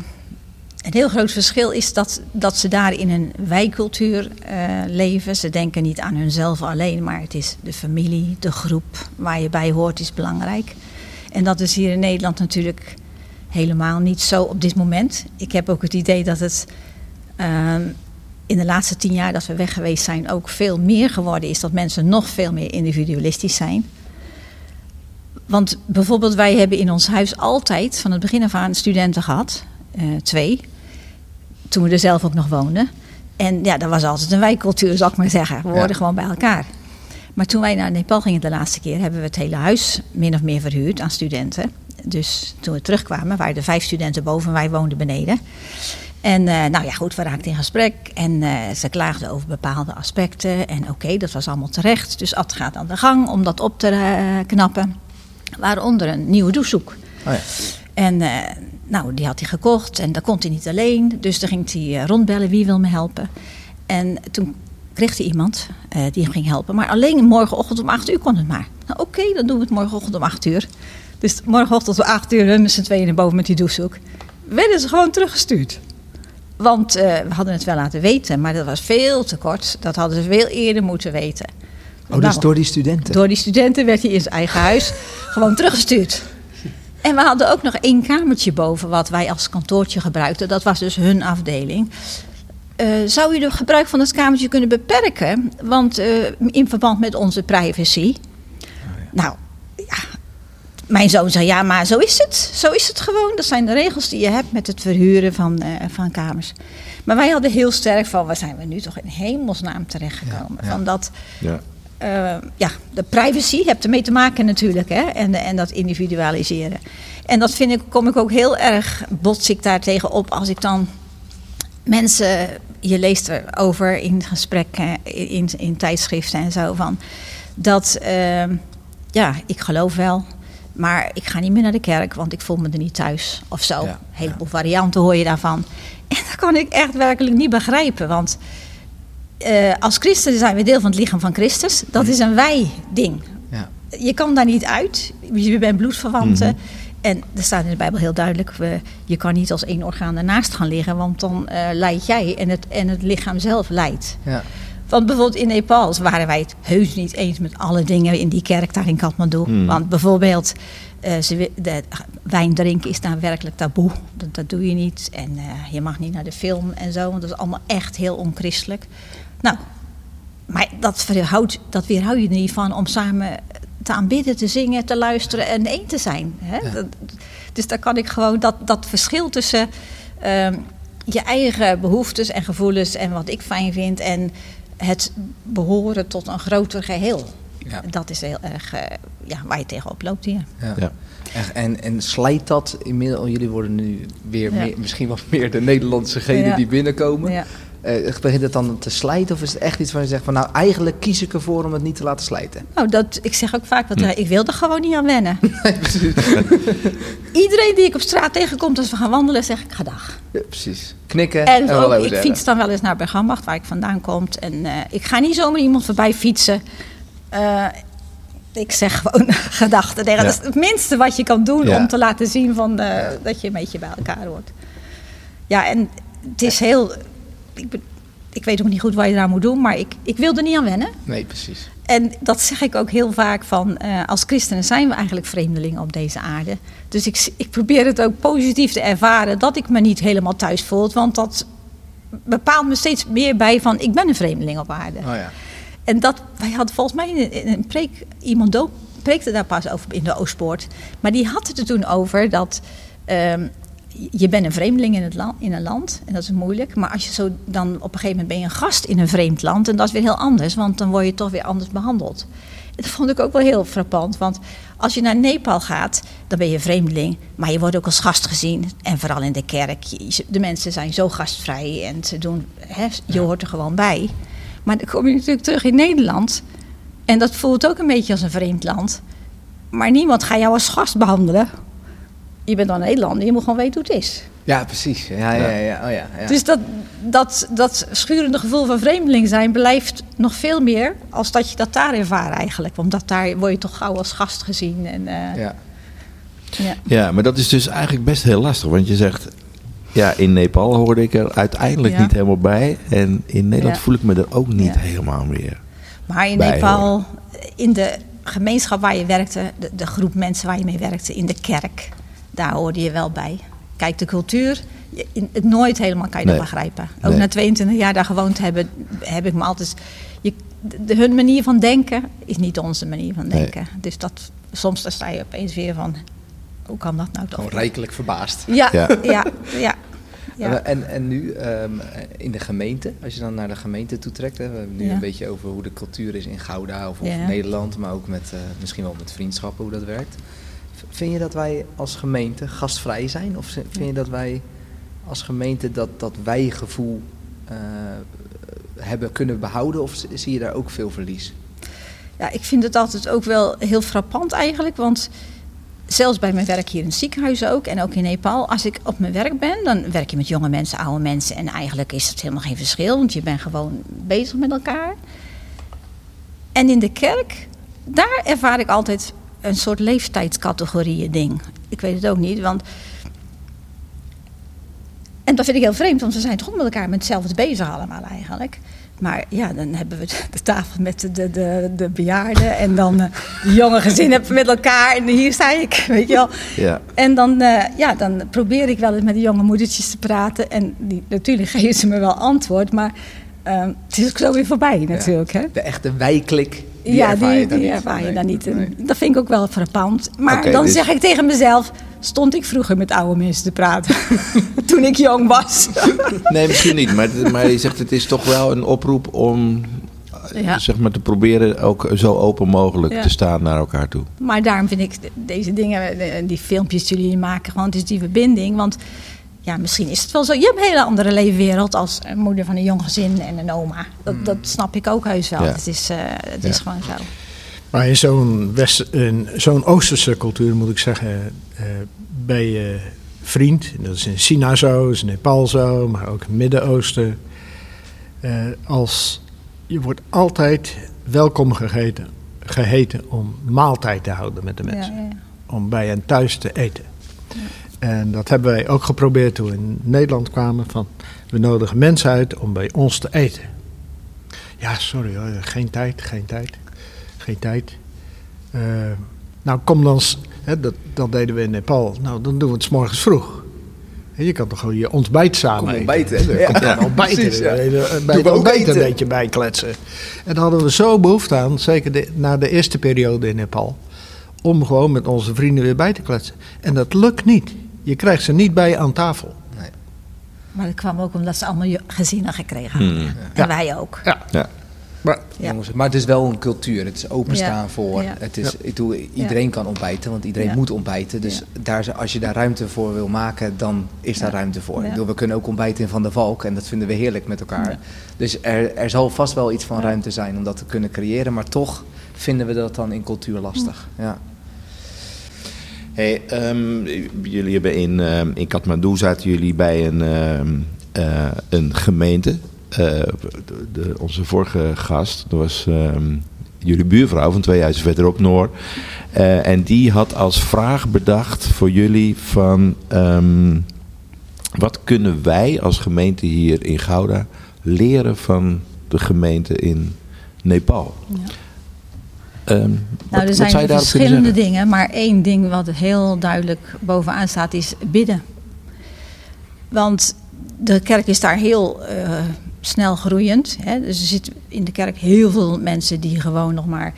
een heel groot verschil is dat, dat ze daar in een wijkcultuur eh, leven. Ze denken niet aan hunzelf alleen, maar het is de familie, de groep waar je bij hoort is belangrijk. En dat is hier in Nederland natuurlijk helemaal niet zo op dit moment. Ik heb ook het idee dat het ehm, in de laatste tien jaar dat we weg geweest zijn ook veel meer geworden is. Dat mensen nog veel meer individualistisch zijn. Want bijvoorbeeld, wij hebben in ons huis altijd van het begin af aan studenten gehad. eh, twee. Toen we er zelf ook nog woonden. En ja, dat was altijd een wijkcultuur, zal ik maar zeggen. We hoorden Ja. gewoon bij elkaar. Maar toen wij naar Nepal gingen de laatste keer, hebben we het hele huis min of meer verhuurd aan studenten. Dus toen we terugkwamen, waren er vijf studenten boven en wij woonden beneden. En eh, nou ja, goed, we raakten in gesprek en eh, ze klaagden over bepaalde aspecten. En oké, dat was allemaal terecht. Dus Ad gaat aan de gang om dat op te eh, knappen. Waaronder een nieuwe douchehoek. Oh ja. En nou, die had hij gekocht en dat kon hij niet alleen. Dus dan ging hij eh, rondbellen wie wil me helpen. En toen kreeg hij iemand eh, die hem ging helpen. Maar alleen morgenochtend om 8 uur kon het maar. Nou, oké, dan doen we het morgenochtend om 8 uur. Dus morgenochtend om 8 uur, hun met z'n tweeën naar boven met die douchehoek. Werden ze gewoon teruggestuurd. Want eh, we hadden het wel laten weten, maar dat was veel te kort. Dat hadden ze veel eerder moeten weten. Oh, dus Nou, door die studenten? door die studenten werd hij in zijn eigen huis gewoon teruggestuurd. En we hadden ook nog één kamertje boven wat wij als kantoortje gebruikten. Dat was dus hun afdeling. Eh, zou u de gebruik van dat kamertje kunnen beperken? Want eh, in verband met onze privacy. Nou, ja. Mijn zoon zei ja, maar zo is het. Zo is het gewoon. Dat zijn de regels die je hebt met het verhuren van, eh, van kamers. Maar wij hadden heel sterk van, waar zijn we nu toch in hemelsnaam terechtgekomen? Ja, ja. Van dat Ja. eh, ja, de privacy hebt ermee te maken natuurlijk. Hè? En, en dat individualiseren. En dat vind ik, kom ik ook heel erg, bots ik daar tegen op als ik dan mensen, je leest erover in gesprekken, in, in tijdschriften en zo van dat, ehm, ja, ik geloof wel, maar ik ga niet meer naar de kerk, want ik voel me er niet thuis of zo. Ja, Een heleboel varianten hoor je daarvan. En dat kan ik echt werkelijk niet begrijpen, want eh, als christenen zijn we deel van het lichaam van Christus. Dat is een wij-ding. Ja. Je kan daar niet uit. Je bent bloedverwanten. Mhm. En er staat in de Bijbel heel duidelijk: we, je kan niet als één orgaan ernaast gaan liggen, want dan eh leid jij en het, en het lichaam zelf leidt. Ja. Want bijvoorbeeld in Nepal waren wij het heus niet eens met alle dingen in die kerk daar in Kathmandu. Hmm. Want bijvoorbeeld, eh, ze, wi- de, wijn drinken is daar werkelijk taboe. Dat, dat doe je niet. En je mag niet naar de film en zo, want dat is allemaal echt heel onchristelijk. Nou, maar dat, verhoudt, dat weerhoud je er niet van om samen te aanbidden, te zingen, te luisteren en één te zijn. Hè? Dat- dus daar kan ik gewoon dat, dat verschil tussen ehm, je eigen behoeftes en gevoelens en wat ik fijn vind en het behoren tot een groter geheel. Ja. Dat is heel erg eh, ja, waar je tegenop loopt hier. Ja. Ja. En, en slijt dat inmiddels, jullie worden nu weer Ja. meer, misschien wat meer de Nederlandsegenen Ja. die binnenkomen. Eh, begint het dan te slijten of is het echt iets waar je zegt van nou eigenlijk kies ik ervoor om het niet te laten slijten? Nou, dat, ik zeg ook vaak, wat, Hm. ik wil er gewoon niet aan wennen. Iedereen die ik op straat tegenkomt als we gaan wandelen, zeg ik gedag. Ja, precies. Knikken En en, ook, ik zeggen. fiets dan wel eens naar Bergambacht, waar ik vandaan kom. En eh, ik ga niet zomaar iemand voorbij fietsen. Eh, ik zeg gewoon gedachten. Ja. Dat is het minste wat je kan doen Ja. om te laten zien van, eh, dat je een beetje bij elkaar hoort. Ja, en het is heel... Ik, weet ook niet goed wat je eraan moet doen, maar ik, ik wil er niet aan wennen. Nee, precies. En dat zeg ik ook heel vaak van, eh, als christenen zijn we eigenlijk vreemdelingen op deze aarde. Dus ik, ik probeer het ook positief te ervaren dat ik me niet helemaal thuis voel. Want dat bepaalt me steeds meer bij van, ik ben een vreemdeling op aarde. Oh ja. En dat, wij hadden volgens mij in, een preek, iemand doop, preekte daar pas over in de Oostpoort. Maar die had het er toen over dat ehm, je bent een vreemdeling in, het land, in een land en dat is moeilijk. Maar als je zo dan op een gegeven moment ben je een gast in een vreemd land en dat is weer heel anders, want dan word je toch weer anders behandeld. Dat vond ik ook wel heel frappant, want als je naar Nepal gaat, dan ben je vreemdeling, maar je wordt ook als gast gezien. En vooral in de kerk, de mensen zijn zo gastvrij en ze doen, hè, je hoort er gewoon bij. Maar dan kom je natuurlijk terug in Nederland. En dat voelt ook een beetje als een vreemd land. Maar niemand gaat jou als gast behandelen. Je bent dan Nederlander, je moet gewoon weten hoe het is. Ja, precies. Ja, ja, ja. Oh, ja, ja. Dus dat, dat, dat schurende gevoel van vreemdeling zijn blijft nog veel meer als dat je dat daar ervaart eigenlijk. Want daar word je toch gauw als gast gezien. En, eh, ja. ja. Ja, maar dat is dus eigenlijk best heel lastig. Want je zegt, ja, in Nepal hoorde ik er uiteindelijk Ja. niet helemaal bij. En in Nederland Ja. voel ik me er ook niet Ja. helemaal meer. Maar in bij Nepal, in de gemeenschap waar je werkte, de, de groep mensen waar je mee werkte, in de kerk, daar hoorde je wel bij. Kijk, de cultuur, het nooit helemaal kan je Nee. dat begrijpen. Ook Nee. na 22 jaar daar gewoond te hebben, heb ik me altijd. Je, de, hun manier van denken is niet onze manier van Nee. denken. Dus dat soms dan sta je opeens weer van, hoe kan dat nou toch? Gewoon rijkelijk verbaasd. Ja, Ja. ja, ja. ja. En, en, nu ehm, in de gemeente, als je dan naar de gemeente toetrekt, hè, we hebben nu Ja. een beetje over hoe de cultuur is in Gouda of, of Ja. Nederland, maar ook met, eh, misschien wel met vriendschappen, hoe dat werkt. Vind je dat wij als gemeente gastvrij zijn? Of vind je dat wij als gemeente dat, dat wij-gevoel eh, hebben kunnen behouden? Of zie je daar ook veel verlies? Ja, ik vind het altijd ook wel heel frappant eigenlijk. Want zelfs bij mijn werk hier in het ziekenhuis ook en ook in Nepal, als ik op mijn werk ben, dan werk je met jonge mensen, oude mensen. En eigenlijk is het helemaal geen verschil, want je bent gewoon bezig met elkaar. En in de kerk, daar ervaar ik altijd een soort leeftijdscategorieën ding. Ik weet het ook niet, want. En dat vind ik heel vreemd, want we zijn toch met elkaar met hetzelfde bezig allemaal eigenlijk. Maar ja, dan hebben we de tafel met de, de, de, de bejaarden en dan eh, de jonge gezinnen met elkaar. En hier sta ik, weet je wel. Ja. En dan, eh, ja, dan probeer ik wel eens met de jonge moedertjes te praten. En die, natuurlijk geven ze me wel antwoord, maar eh, het is ook zo weer voorbij natuurlijk. Hè? De echte wij-klik, die ja, ervaar die, je dan die niet. ervaar je Nee, dan niet. Nee. Dat vind ik ook wel frappant. Maar dan dus- zeg ik tegen mezelf, stond ik vroeger met oude mensen te praten. Toen ik jong was. Nee, misschien niet. Maar, maar je zegt het is toch wel een oproep om eh, Ja. zeg maar, te proberen ook zo open mogelijk Ja. te staan naar elkaar toe. Maar daarom vind ik de- deze dingen, de- die filmpjes die jullie maken, gewoon het is die verbinding. Want ja, misschien is het wel zo. Je hebt een hele andere leefwereld als een moeder van een jong gezin en een oma. Dat, dat snap ik ook heus wel. Ja. Het is, eh, het Ja. is gewoon zo. Maar in zo'n, West, in zo'n Oosterse cultuur moet ik zeggen, eh, bij je vriend, en dat is in China zo, dat is in Nepal zo, maar ook in het Midden-Oosten. eh, als, je wordt altijd welkom gegeten, geheten om maaltijd te houden met de mensen. Ja, ja. Om bij hen thuis te eten. En dat hebben wij ook geprobeerd toen we in Nederland kwamen. Van, we nodigen mensen uit om bij ons te eten. Ja, sorry hoor, geen tijd, geen tijd, geen tijd. Eh, nou, kom dan, hè, dat, dat deden we in Nepal. Nou, dan doen we het 's morgens vroeg. Hè, Je kan toch gewoon je ontbijt samen Kom eten? ontbijten? Je Ja, dan ontbijten. precies, ja. hè, Bij het ontbijt een eten. beetje bijkletsen. En daar hadden we zo behoefte aan, zeker de, na de eerste periode in Nepal, om gewoon met onze vrienden weer bij te kletsen. En dat lukt niet. Je krijgt ze niet bij je aan tafel. Nee. Maar dat kwam ook omdat ze allemaal je- gezinnen gekregen hadden. Hmm. En Ja. wij ook. Ja. Ja. Maar Ja. Jongens, maar het is wel een cultuur. Het is openstaan Ja. voor. Ja. Het is, ik doe, iedereen kan ontbijten, want iedereen Ja. moet ontbijten. Dus daar, als je daar ruimte voor wil maken, dan is daar Ja. ruimte voor. Ja. Ik bedoel, we kunnen ook ontbijten in Van der Valk en dat vinden we heerlijk met elkaar. Ja. Dus er, er zal vast wel iets van Ja. ruimte zijn om dat te kunnen creëren. Maar toch vinden we dat dan in cultuur lastig. Ja. Hey, ehm, jullie hebben in, ehm, in Kathmandu zaten jullie bij een, ehm, eh, een gemeente. Eh, de, onze vorige gast, dat was jullie buurvrouw van twee huizen verderop, Noor. Eh, en die had als vraag bedacht voor jullie van... wat kunnen wij als gemeente hier in Gouda leren van de gemeente in Nepal? Ja. Ehm, Nou, wat er zijn verschillende dingen, maar één ding wat heel duidelijk bovenaan staat is bidden. Want de kerk is daar heel eh, snel groeiend. Hè? Dus er zitten in de kerk heel veel mensen die gewoon nog maar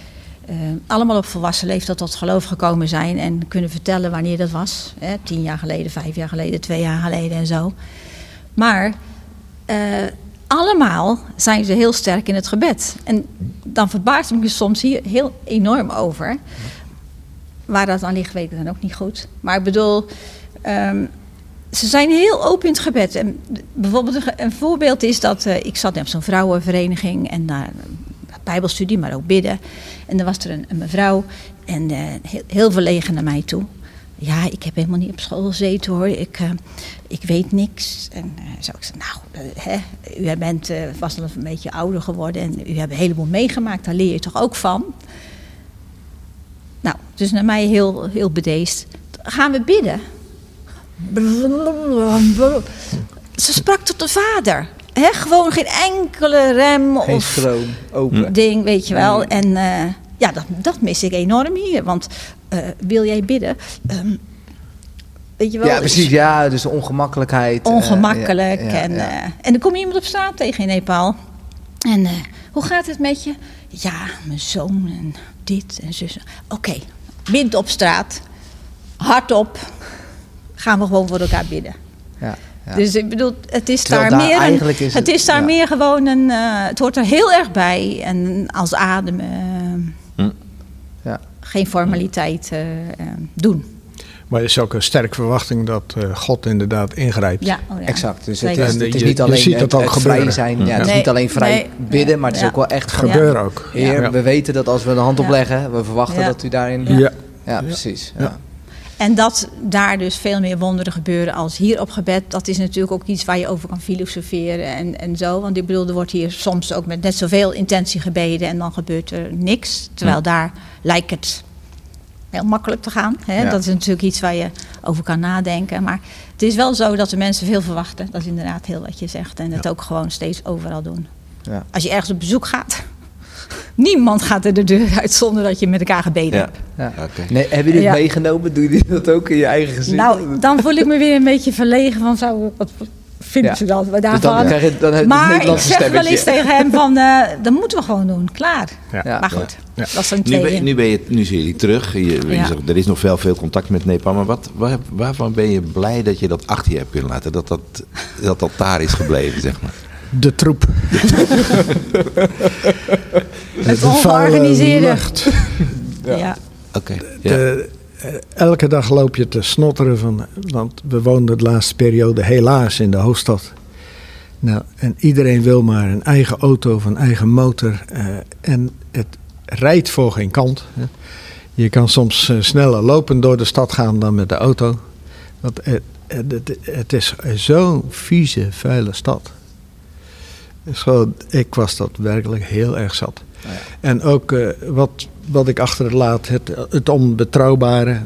eh, allemaal op volwassen leeftijd tot geloof gekomen zijn en kunnen vertellen wanneer dat was. Hè? Tien jaar geleden, vijf jaar geleden, twee jaar geleden en zo. Maar eh, allemaal zijn ze heel sterk in het gebed. En dan verbaast ik me soms hier heel enorm over. Waar dat aan ligt, weet ik dan ook niet goed. Maar ik bedoel, ehm, ze zijn heel open in het gebed. En bijvoorbeeld een, voorbeeld is dat eh, ik zat op zo'n vrouwenvereniging en daar bijbelstudie, maar ook bidden. En er was er een, een mevrouw en eh, heel, heel verlegen naar mij toe. Ja, ik heb helemaal niet op school gezeten hoor. Ik, eh, ik weet niks. En eh, zo ik zei, nou, eh, hè, u bent vast wel een beetje ouder geworden en u hebt een heleboel meegemaakt. Daar leer je toch ook van? Nou, dus naar mij heel, heel bedeesd. Gaan we bidden? Ze sprak tot de vader. Hè, gewoon geen enkele rem Geen of stroom, open. ding, weet je wel. En ja, dat, dat mis ik enorm hier. Want wil jij bidden? Ehm, weet je wel? Ja, precies. Ja, dus ongemakkelijkheid. eh, Ongemakkelijk. ja, ja, en, ja. eh, en dan kom je iemand op straat tegen in Nepal. En eh, hoe gaat het met je? Ja, mijn zoon en dit en zus. Oké, wind op straat, hardop, gaan we gewoon voor elkaar bidden. Ja, ja. Dus ik bedoel, het is Terwijl daar, daar meer een, is het het- is daar meer gewoon een, eh, het hoort er heel erg bij. En als ademen, eh. Geen formaliteit eh, eh, doen. Maar er is ook een sterke verwachting dat eh, God inderdaad ingrijpt. Ja, oh ja. Exact. Dus het is, het is niet alleen het, vrij zijn. Ja, het is niet alleen vrij nee, bidden, maar het is ook wel echt. Gebeuren ook. Heer, Ja. we weten dat als we de hand opleggen, we verwachten Ja. dat u daarin... Ja. Ja, Ja. precies. Ja. En dat daar dus veel meer wonderen gebeuren als hier op gebed, dat is natuurlijk ook iets waar je over kan filosoferen en, en zo. Want ik bedoel, er wordt hier soms ook met net zoveel intentie gebeden en dan gebeurt er niks. Terwijl daar lijkt het heel makkelijk te gaan. Hè? Ja. Dat is natuurlijk iets waar je over kan nadenken. Maar het is wel zo dat de mensen veel verwachten. Dat is inderdaad heel wat je zegt. En het ook gewoon steeds overal doen. Ja. Als je ergens op bezoek gaat, niemand gaat er de deur uit zonder dat je met elkaar gebeden Ja. hebt. Ja. Oké. Nee, jullie Ja. het meegenomen? Doe je dat ook in je eigen gezin? Nou, dan voel ik me weer een beetje verlegen van zo, wat vinden Ja. ze dat? dus Daarvan? dan krijg je dan het maar ik zeg wel eens tegen hem van, eh, dat moeten we gewoon doen, klaar. Maar goed, Ja. dat is een Nu, ben, nu, ben je, nu zie je die terug. Je, je Ja. zegt, er is nog veel, veel contact met Nepal. Maar wat, waar, waarvan ben je blij dat je dat achter je hebt kunnen laten? Dat dat, dat, dat daar is gebleven, zeg maar. De troep. Het ongeorganiseerde. ja. Oké. Ja. De- eh, elke dag loop je te snotteren van, want we woonden de laatste periode helaas in de hoofdstad. Nou, en iedereen wil maar een eigen auto of een eigen motor. eh, en het rijdt voor geen kant. Hè. Je kan soms eh, sneller lopen door de stad gaan dan met de auto. Want het, het, het- het is zo'n vieze, vuile stad. Zo, ik was dat werkelijk heel erg zat. Ja. En ook eh, wat, wat ik achterlaat, het, het onbetrouwbare.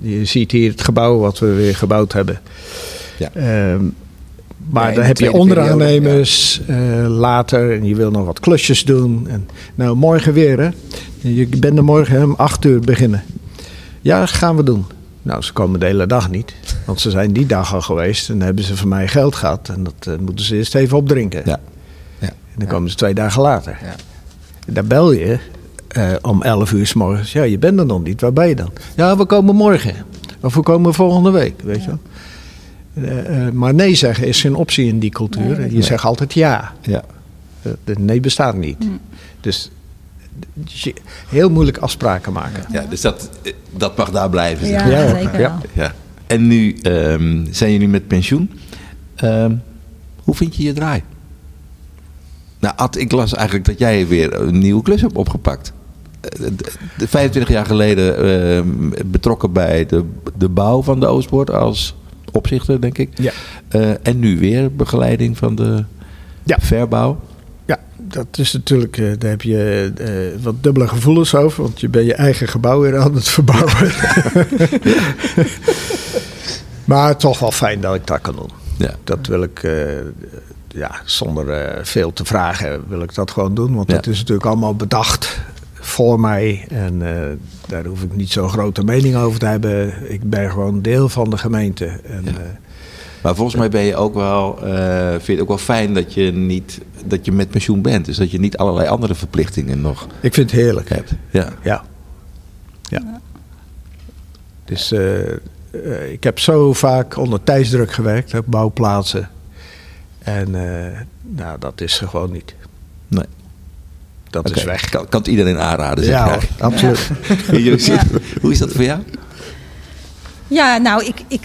Je ziet hier het gebouw wat we weer gebouwd hebben. Ja. Ehm, maar Ja, dan heb je onderaannemers eh, later en je wil nog wat klusjes doen. En, nou, morgen weer hè. Je bent er morgen om acht uur beginnen. Ja, gaan we doen. Nou, ze komen de hele dag niet. Want ze zijn die dag al geweest en hebben ze van mij geld gehad. En dat eh, moeten ze eerst even opdrinken. Ja. En dan komen ze twee dagen later. Ja. Daar bel je eh, om 11 uur s morgens. Ja, je bent er nog niet. Waar ben je dan? Ja, we komen morgen. Of we komen volgende week, weet je wel. Eh, eh, maar nee zeggen is geen optie in die cultuur. Nee, je nee. zegt altijd ja. Ja. De nee bestaat niet. Mm. Dus je- heel moeilijk afspraken maken. ja, dus dat, dat mag daar blijven. Zeg Ja, zeker. Ja. En nu ehm, zijn jullie met pensioen. Ehm, hoe vind je je draai? Nou, Ad, ik las eigenlijk dat jij weer een nieuwe klus hebt opgepakt. Eh, de- de 25 jaar geleden ehm, betrokken bij de, de bouw van de Oostpoort als opzichter, denk ik. Ja. Eh, en nu weer begeleiding van de Ja. verbouw. Ja, dat is natuurlijk, eh, daar heb je eh, wat dubbele gevoelens over. Want je bent je eigen gebouw weer aan het verbouwen. maar toch wel fijn dat ik dat kan doen. Ja. Dat wil ik, eh, ja, zonder eh, veel te vragen, wil ik dat gewoon doen. Want Ja. dat is natuurlijk allemaal bedacht voor mij. En eh, daar hoef ik niet zo'n grote mening over te hebben. Ik ben gewoon deel van de gemeente. En, Ja. eh, Maar volgens mij ben je ook wel, eh, vind je het ook wel fijn dat je niet dat je met pensioen bent. Dus dat je niet allerlei andere verplichtingen nog ik vind het heerlijk. hebt. Ja. Ja. Ja. Dus ik heb zo vaak onder tijdsdruk gewerkt op bouwplaatsen. En eh, nou, dat is er gewoon niet. Nee. Dat is weg. Kan, kan het iedereen aanraden, zeg ja, absoluut. Ja. Hoe is dat voor jou? Ja, nou, ik, ik,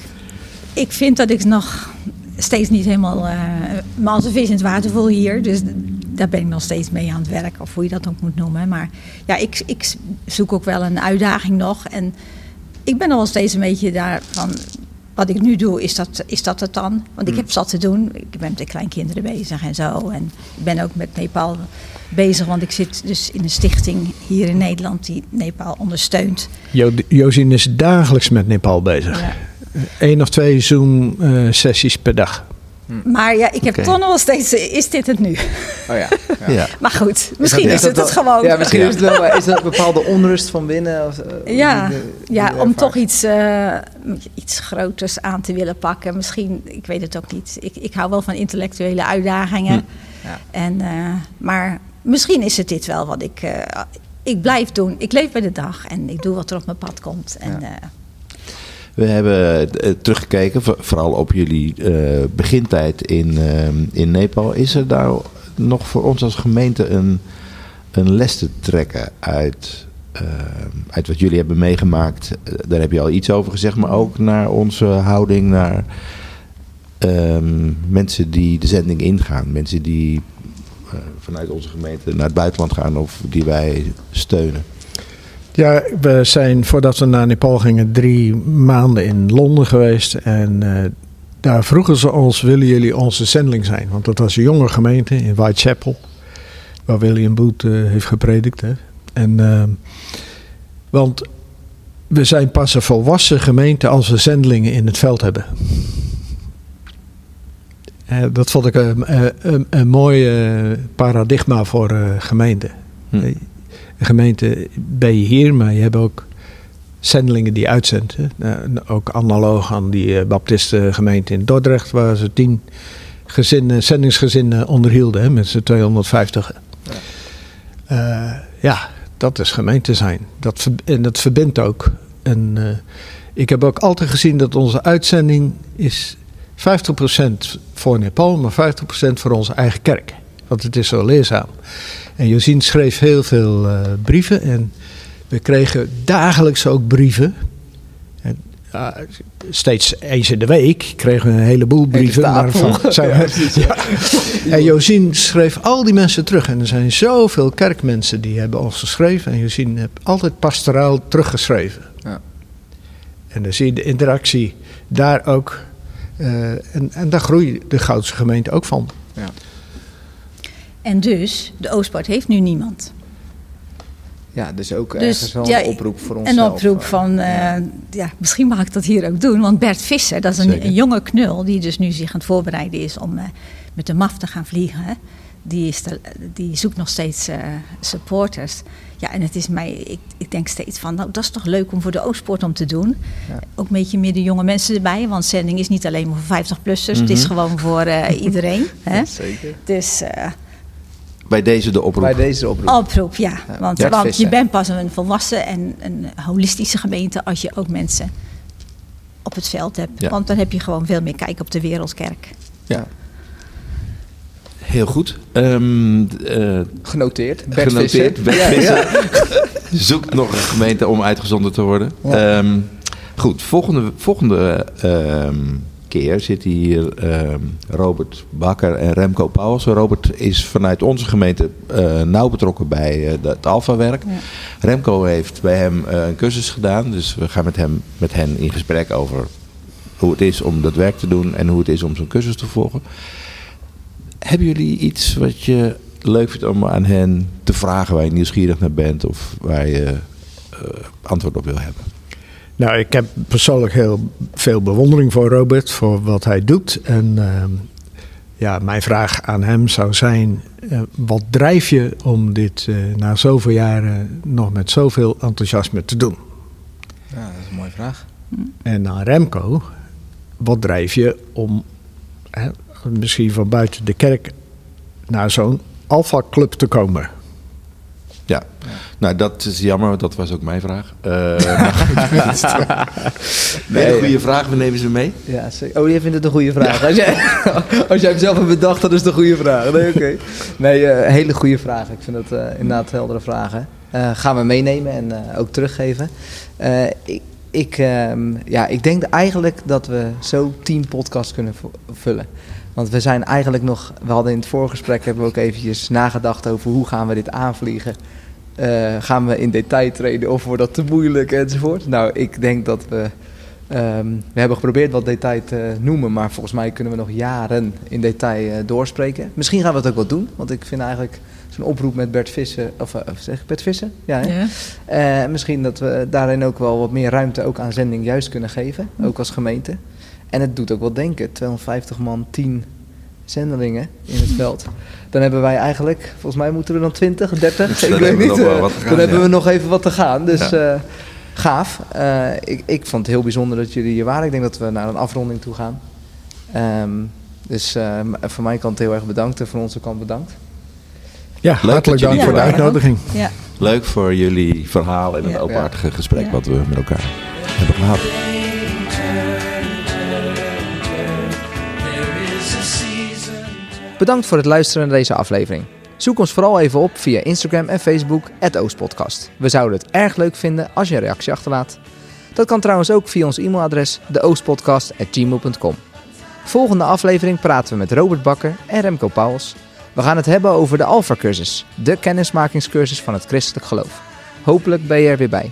ik vind dat ik nog steeds niet helemaal eh me als een vis in het water voel hier. Dus daar ben ik nog steeds mee aan het werk, of hoe je dat ook moet noemen. Maar ja, ik, ik zoek ook wel een uitdaging nog. En ik ben nog wel steeds een beetje daarvan. Wat ik nu doe, is dat, is dat het dan? Want ik heb zat te doen. Ik ben met de kleinkinderen bezig en zo. En ik ben ook met Nepal bezig, want ik zit dus in een stichting hier in Nederland die Nepal ondersteunt. Jo, Josien is dagelijks met Nepal bezig. Ja. Eén of twee Zoom-sessies per dag. Maar ja, ik heb toch nog wel steeds, is dit het nu? Oh ja. Ja. ja. Maar goed, misschien dat- is, het dat het gewoon. Ja, misschien Ja. is het wel is dat een bepaalde onrust van binnen. Of, eh, Ja, die de- die ja om toch iets, eh, iets groters aan te willen pakken. Misschien, ik weet het ook niet. Ik, ik hou wel van intellectuele uitdagingen. Ja. En, eh, maar misschien is het dit wel wat ik... eh, ik blijf doen. Ik leef bij de dag en ik doe wat er op mijn pad komt. En, Ja. eh, We hebben eh, teruggekeken, vo- vooral op jullie eh, begintijd in, eh, in Nepal. Is er nou nog voor ons als gemeente een, een les te trekken uit, uit wat jullie hebben meegemaakt? Daar heb je al iets over gezegd, maar ook naar onze houding naar ehm, mensen die de zending ingaan. Mensen die vanuit onze gemeente naar het buitenland gaan of die wij steunen. Ja, we zijn voordat we naar Nepal gingen drie maanden in Londen geweest. En eh, daar vroegen ze ons, willen jullie onze zendeling zijn? Want dat was een jonge gemeente in Whitechapel. Waar William Booth eh, heeft gepredikt. Hè? En, eh, want we zijn pas een volwassen gemeente als we zendelingen in het veld hebben. Eh, dat vond ik een, een, mooi paradigma voor gemeenten. Hm. Een gemeente ben je hier, maar je hebt ook zendelingen die uitzendt. hè. Eh, ook analoog aan die eh, baptistengemeente in Dordrecht, waar ze tien gezinnen, zendingsgezinnen onderhielden hè, met z'n 250. Ja. Ja. ja, dat is gemeente zijn. Dat, en dat verbindt ook. En eh, ik heb ook altijd gezien dat onze uitzending is 50% voor Nepal, maar 50% voor onze eigen kerk. Want het is zo leerzaam. En Josien schreef heel veel eh, brieven en we kregen dagelijks ook brieven. En, steeds eens in de week kregen we een heleboel brieven. Maar van, zijn Ja, we- ja. En Josien schreef al die mensen terug. En er zijn zoveel kerkmensen die hebben ons geschreven. En Josien heeft altijd pastoraal teruggeschreven. Ja. En dan zie je de interactie daar ook. eh, en, en daar groeit de Goudse gemeente ook van. En dus, de Oostpoort heeft nu niemand. Ja, dus ook Dus, ergens wel ja, een oproep voor ons. Een oproep van, eh, ja. misschien mag ik dat hier ook doen. Want Bert Visser, dat is een, jonge knul die dus nu zich aan het voorbereiden is om eh, met de MAF te gaan vliegen. Die, is de- die zoekt nog steeds eh, supporters. Ja, en het is mij, ik, ik denk steeds van, nou, dat is toch leuk om voor de Oostpoort om te doen. Ja. Ook een beetje meer de jonge mensen erbij, want zending is niet alleen maar voor 50-plussers. Het is Mhm. gewoon voor eh, iedereen. Hè? Zeker. Dus eh, Bij deze de oproep. Bij deze oproep. oproep, ja. Ja, Want, want je bent pas een volwassen en een holistische gemeente als je ook mensen op het veld hebt. Ja. Want dan heb je gewoon veel meer kijk op de wereldkerk. Ja. Heel goed. Ehm, eh, Genoteerd. Bert genoteerd. Visser. Bert Ja, Visser. ja. Zoekt nog een gemeente om uitgezonden te worden. Ja. Ehm, goed, volgende, volgende ehm, keer zit hier ehm, Robert Bakker en Remco Pauwels. Robert is vanuit onze gemeente eh, nauw betrokken bij eh, het Alpha-werk. Ja. Remco heeft bij hem eh, een cursus gedaan. Dus we gaan met, hem, met hen in gesprek over hoe het is om dat werk te doen en hoe het is om zo'n cursus te volgen. Hebben jullie iets wat je leuk vindt om aan hen te vragen waar je nieuwsgierig naar bent of waar je eh, antwoord op wil hebben? Nou, ik heb persoonlijk heel veel bewondering voor Robert, voor wat hij doet. En ehm, ja, mijn vraag aan hem zou zijn: eh, wat drijf je om dit eh, na zoveel jaren nog met zoveel enthousiasme te doen? Ja, dat is een mooie vraag. En aan Remco, wat drijf je om hè, misschien van buiten de kerk naar zo'n Alpha-club te komen? Ja, nou dat is jammer, want dat was ook mijn vraag. Maar goed. Nee, Hele goede vraag, we nemen ze mee. Ja, zeker. Oh, jij vindt het een goede vraag. Als, jij, als jij hem zelf hebt bedacht, dan is het een goede vraag. Nee, oké. Nee, eh, hele goede vraag. Ik vind het eh, inderdaad heldere vragen. Gaan we meenemen en ook teruggeven. Ik, ik, ehm, ja, ik denk eigenlijk dat we zo tien podcasts kunnen vullen. Want we zijn eigenlijk nog... We hadden in het voorgesprek hebben we ook eventjes nagedacht over hoe gaan we dit aanvliegen. Eh, gaan we in detail treden of wordt dat te moeilijk enzovoort. Nou, ik denk dat we... ehm, we hebben geprobeerd wat detail te noemen, maar volgens mij kunnen we nog jaren in detail eh, doorspreken. Misschien gaan we het ook wel doen, want ik vind eigenlijk zo'n oproep met Bert Vissen, of eh, zeg ik Bert Vissen? Ja, hè? Misschien dat we daarin ook wel wat meer ruimte ook aan zending juist kunnen geven, ook als gemeente. En het doet ook wel denken, 250 man, 10 zendelingen in het veld. Dan hebben wij eigenlijk, volgens mij moeten er dan 20, 30, ik weet we niet. eh, gaan, dan hebben we nog even wat te gaan, dus Ja. eh, gaaf. Eh, ik, ik vond het heel bijzonder dat jullie hier waren. Ik denk dat we naar een afronding toe gaan. Ehm, dus eh, van mijn kant heel erg bedankt en van onze kant bedankt. Ja, dat hartelijk jullie dank voor de uitnodiging. Ja, Leuk voor jullie verhaal en het Ja. openhartige gesprek Ja. wat we met elkaar hebben gehad. Bedankt voor het luisteren naar deze aflevering. Zoek ons vooral even op via Instagram en Facebook, Oostpodcast. We zouden het erg leuk vinden als je een reactie achterlaat. Dat kan trouwens ook via ons e-mailadres, deoostpodcast.gmail.com. Volgende aflevering praten we met Robert Bakker en Remco Pauwels. We gaan het hebben over de Alpha-cursus, de kennismakingscursus van het christelijk geloof. Hopelijk ben je er weer bij.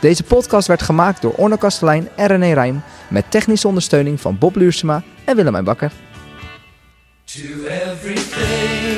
Deze podcast werd gemaakt door Orno Kastelein en René Rijm met technische ondersteuning van Bob Luursema en Willemijn Bakker. To everything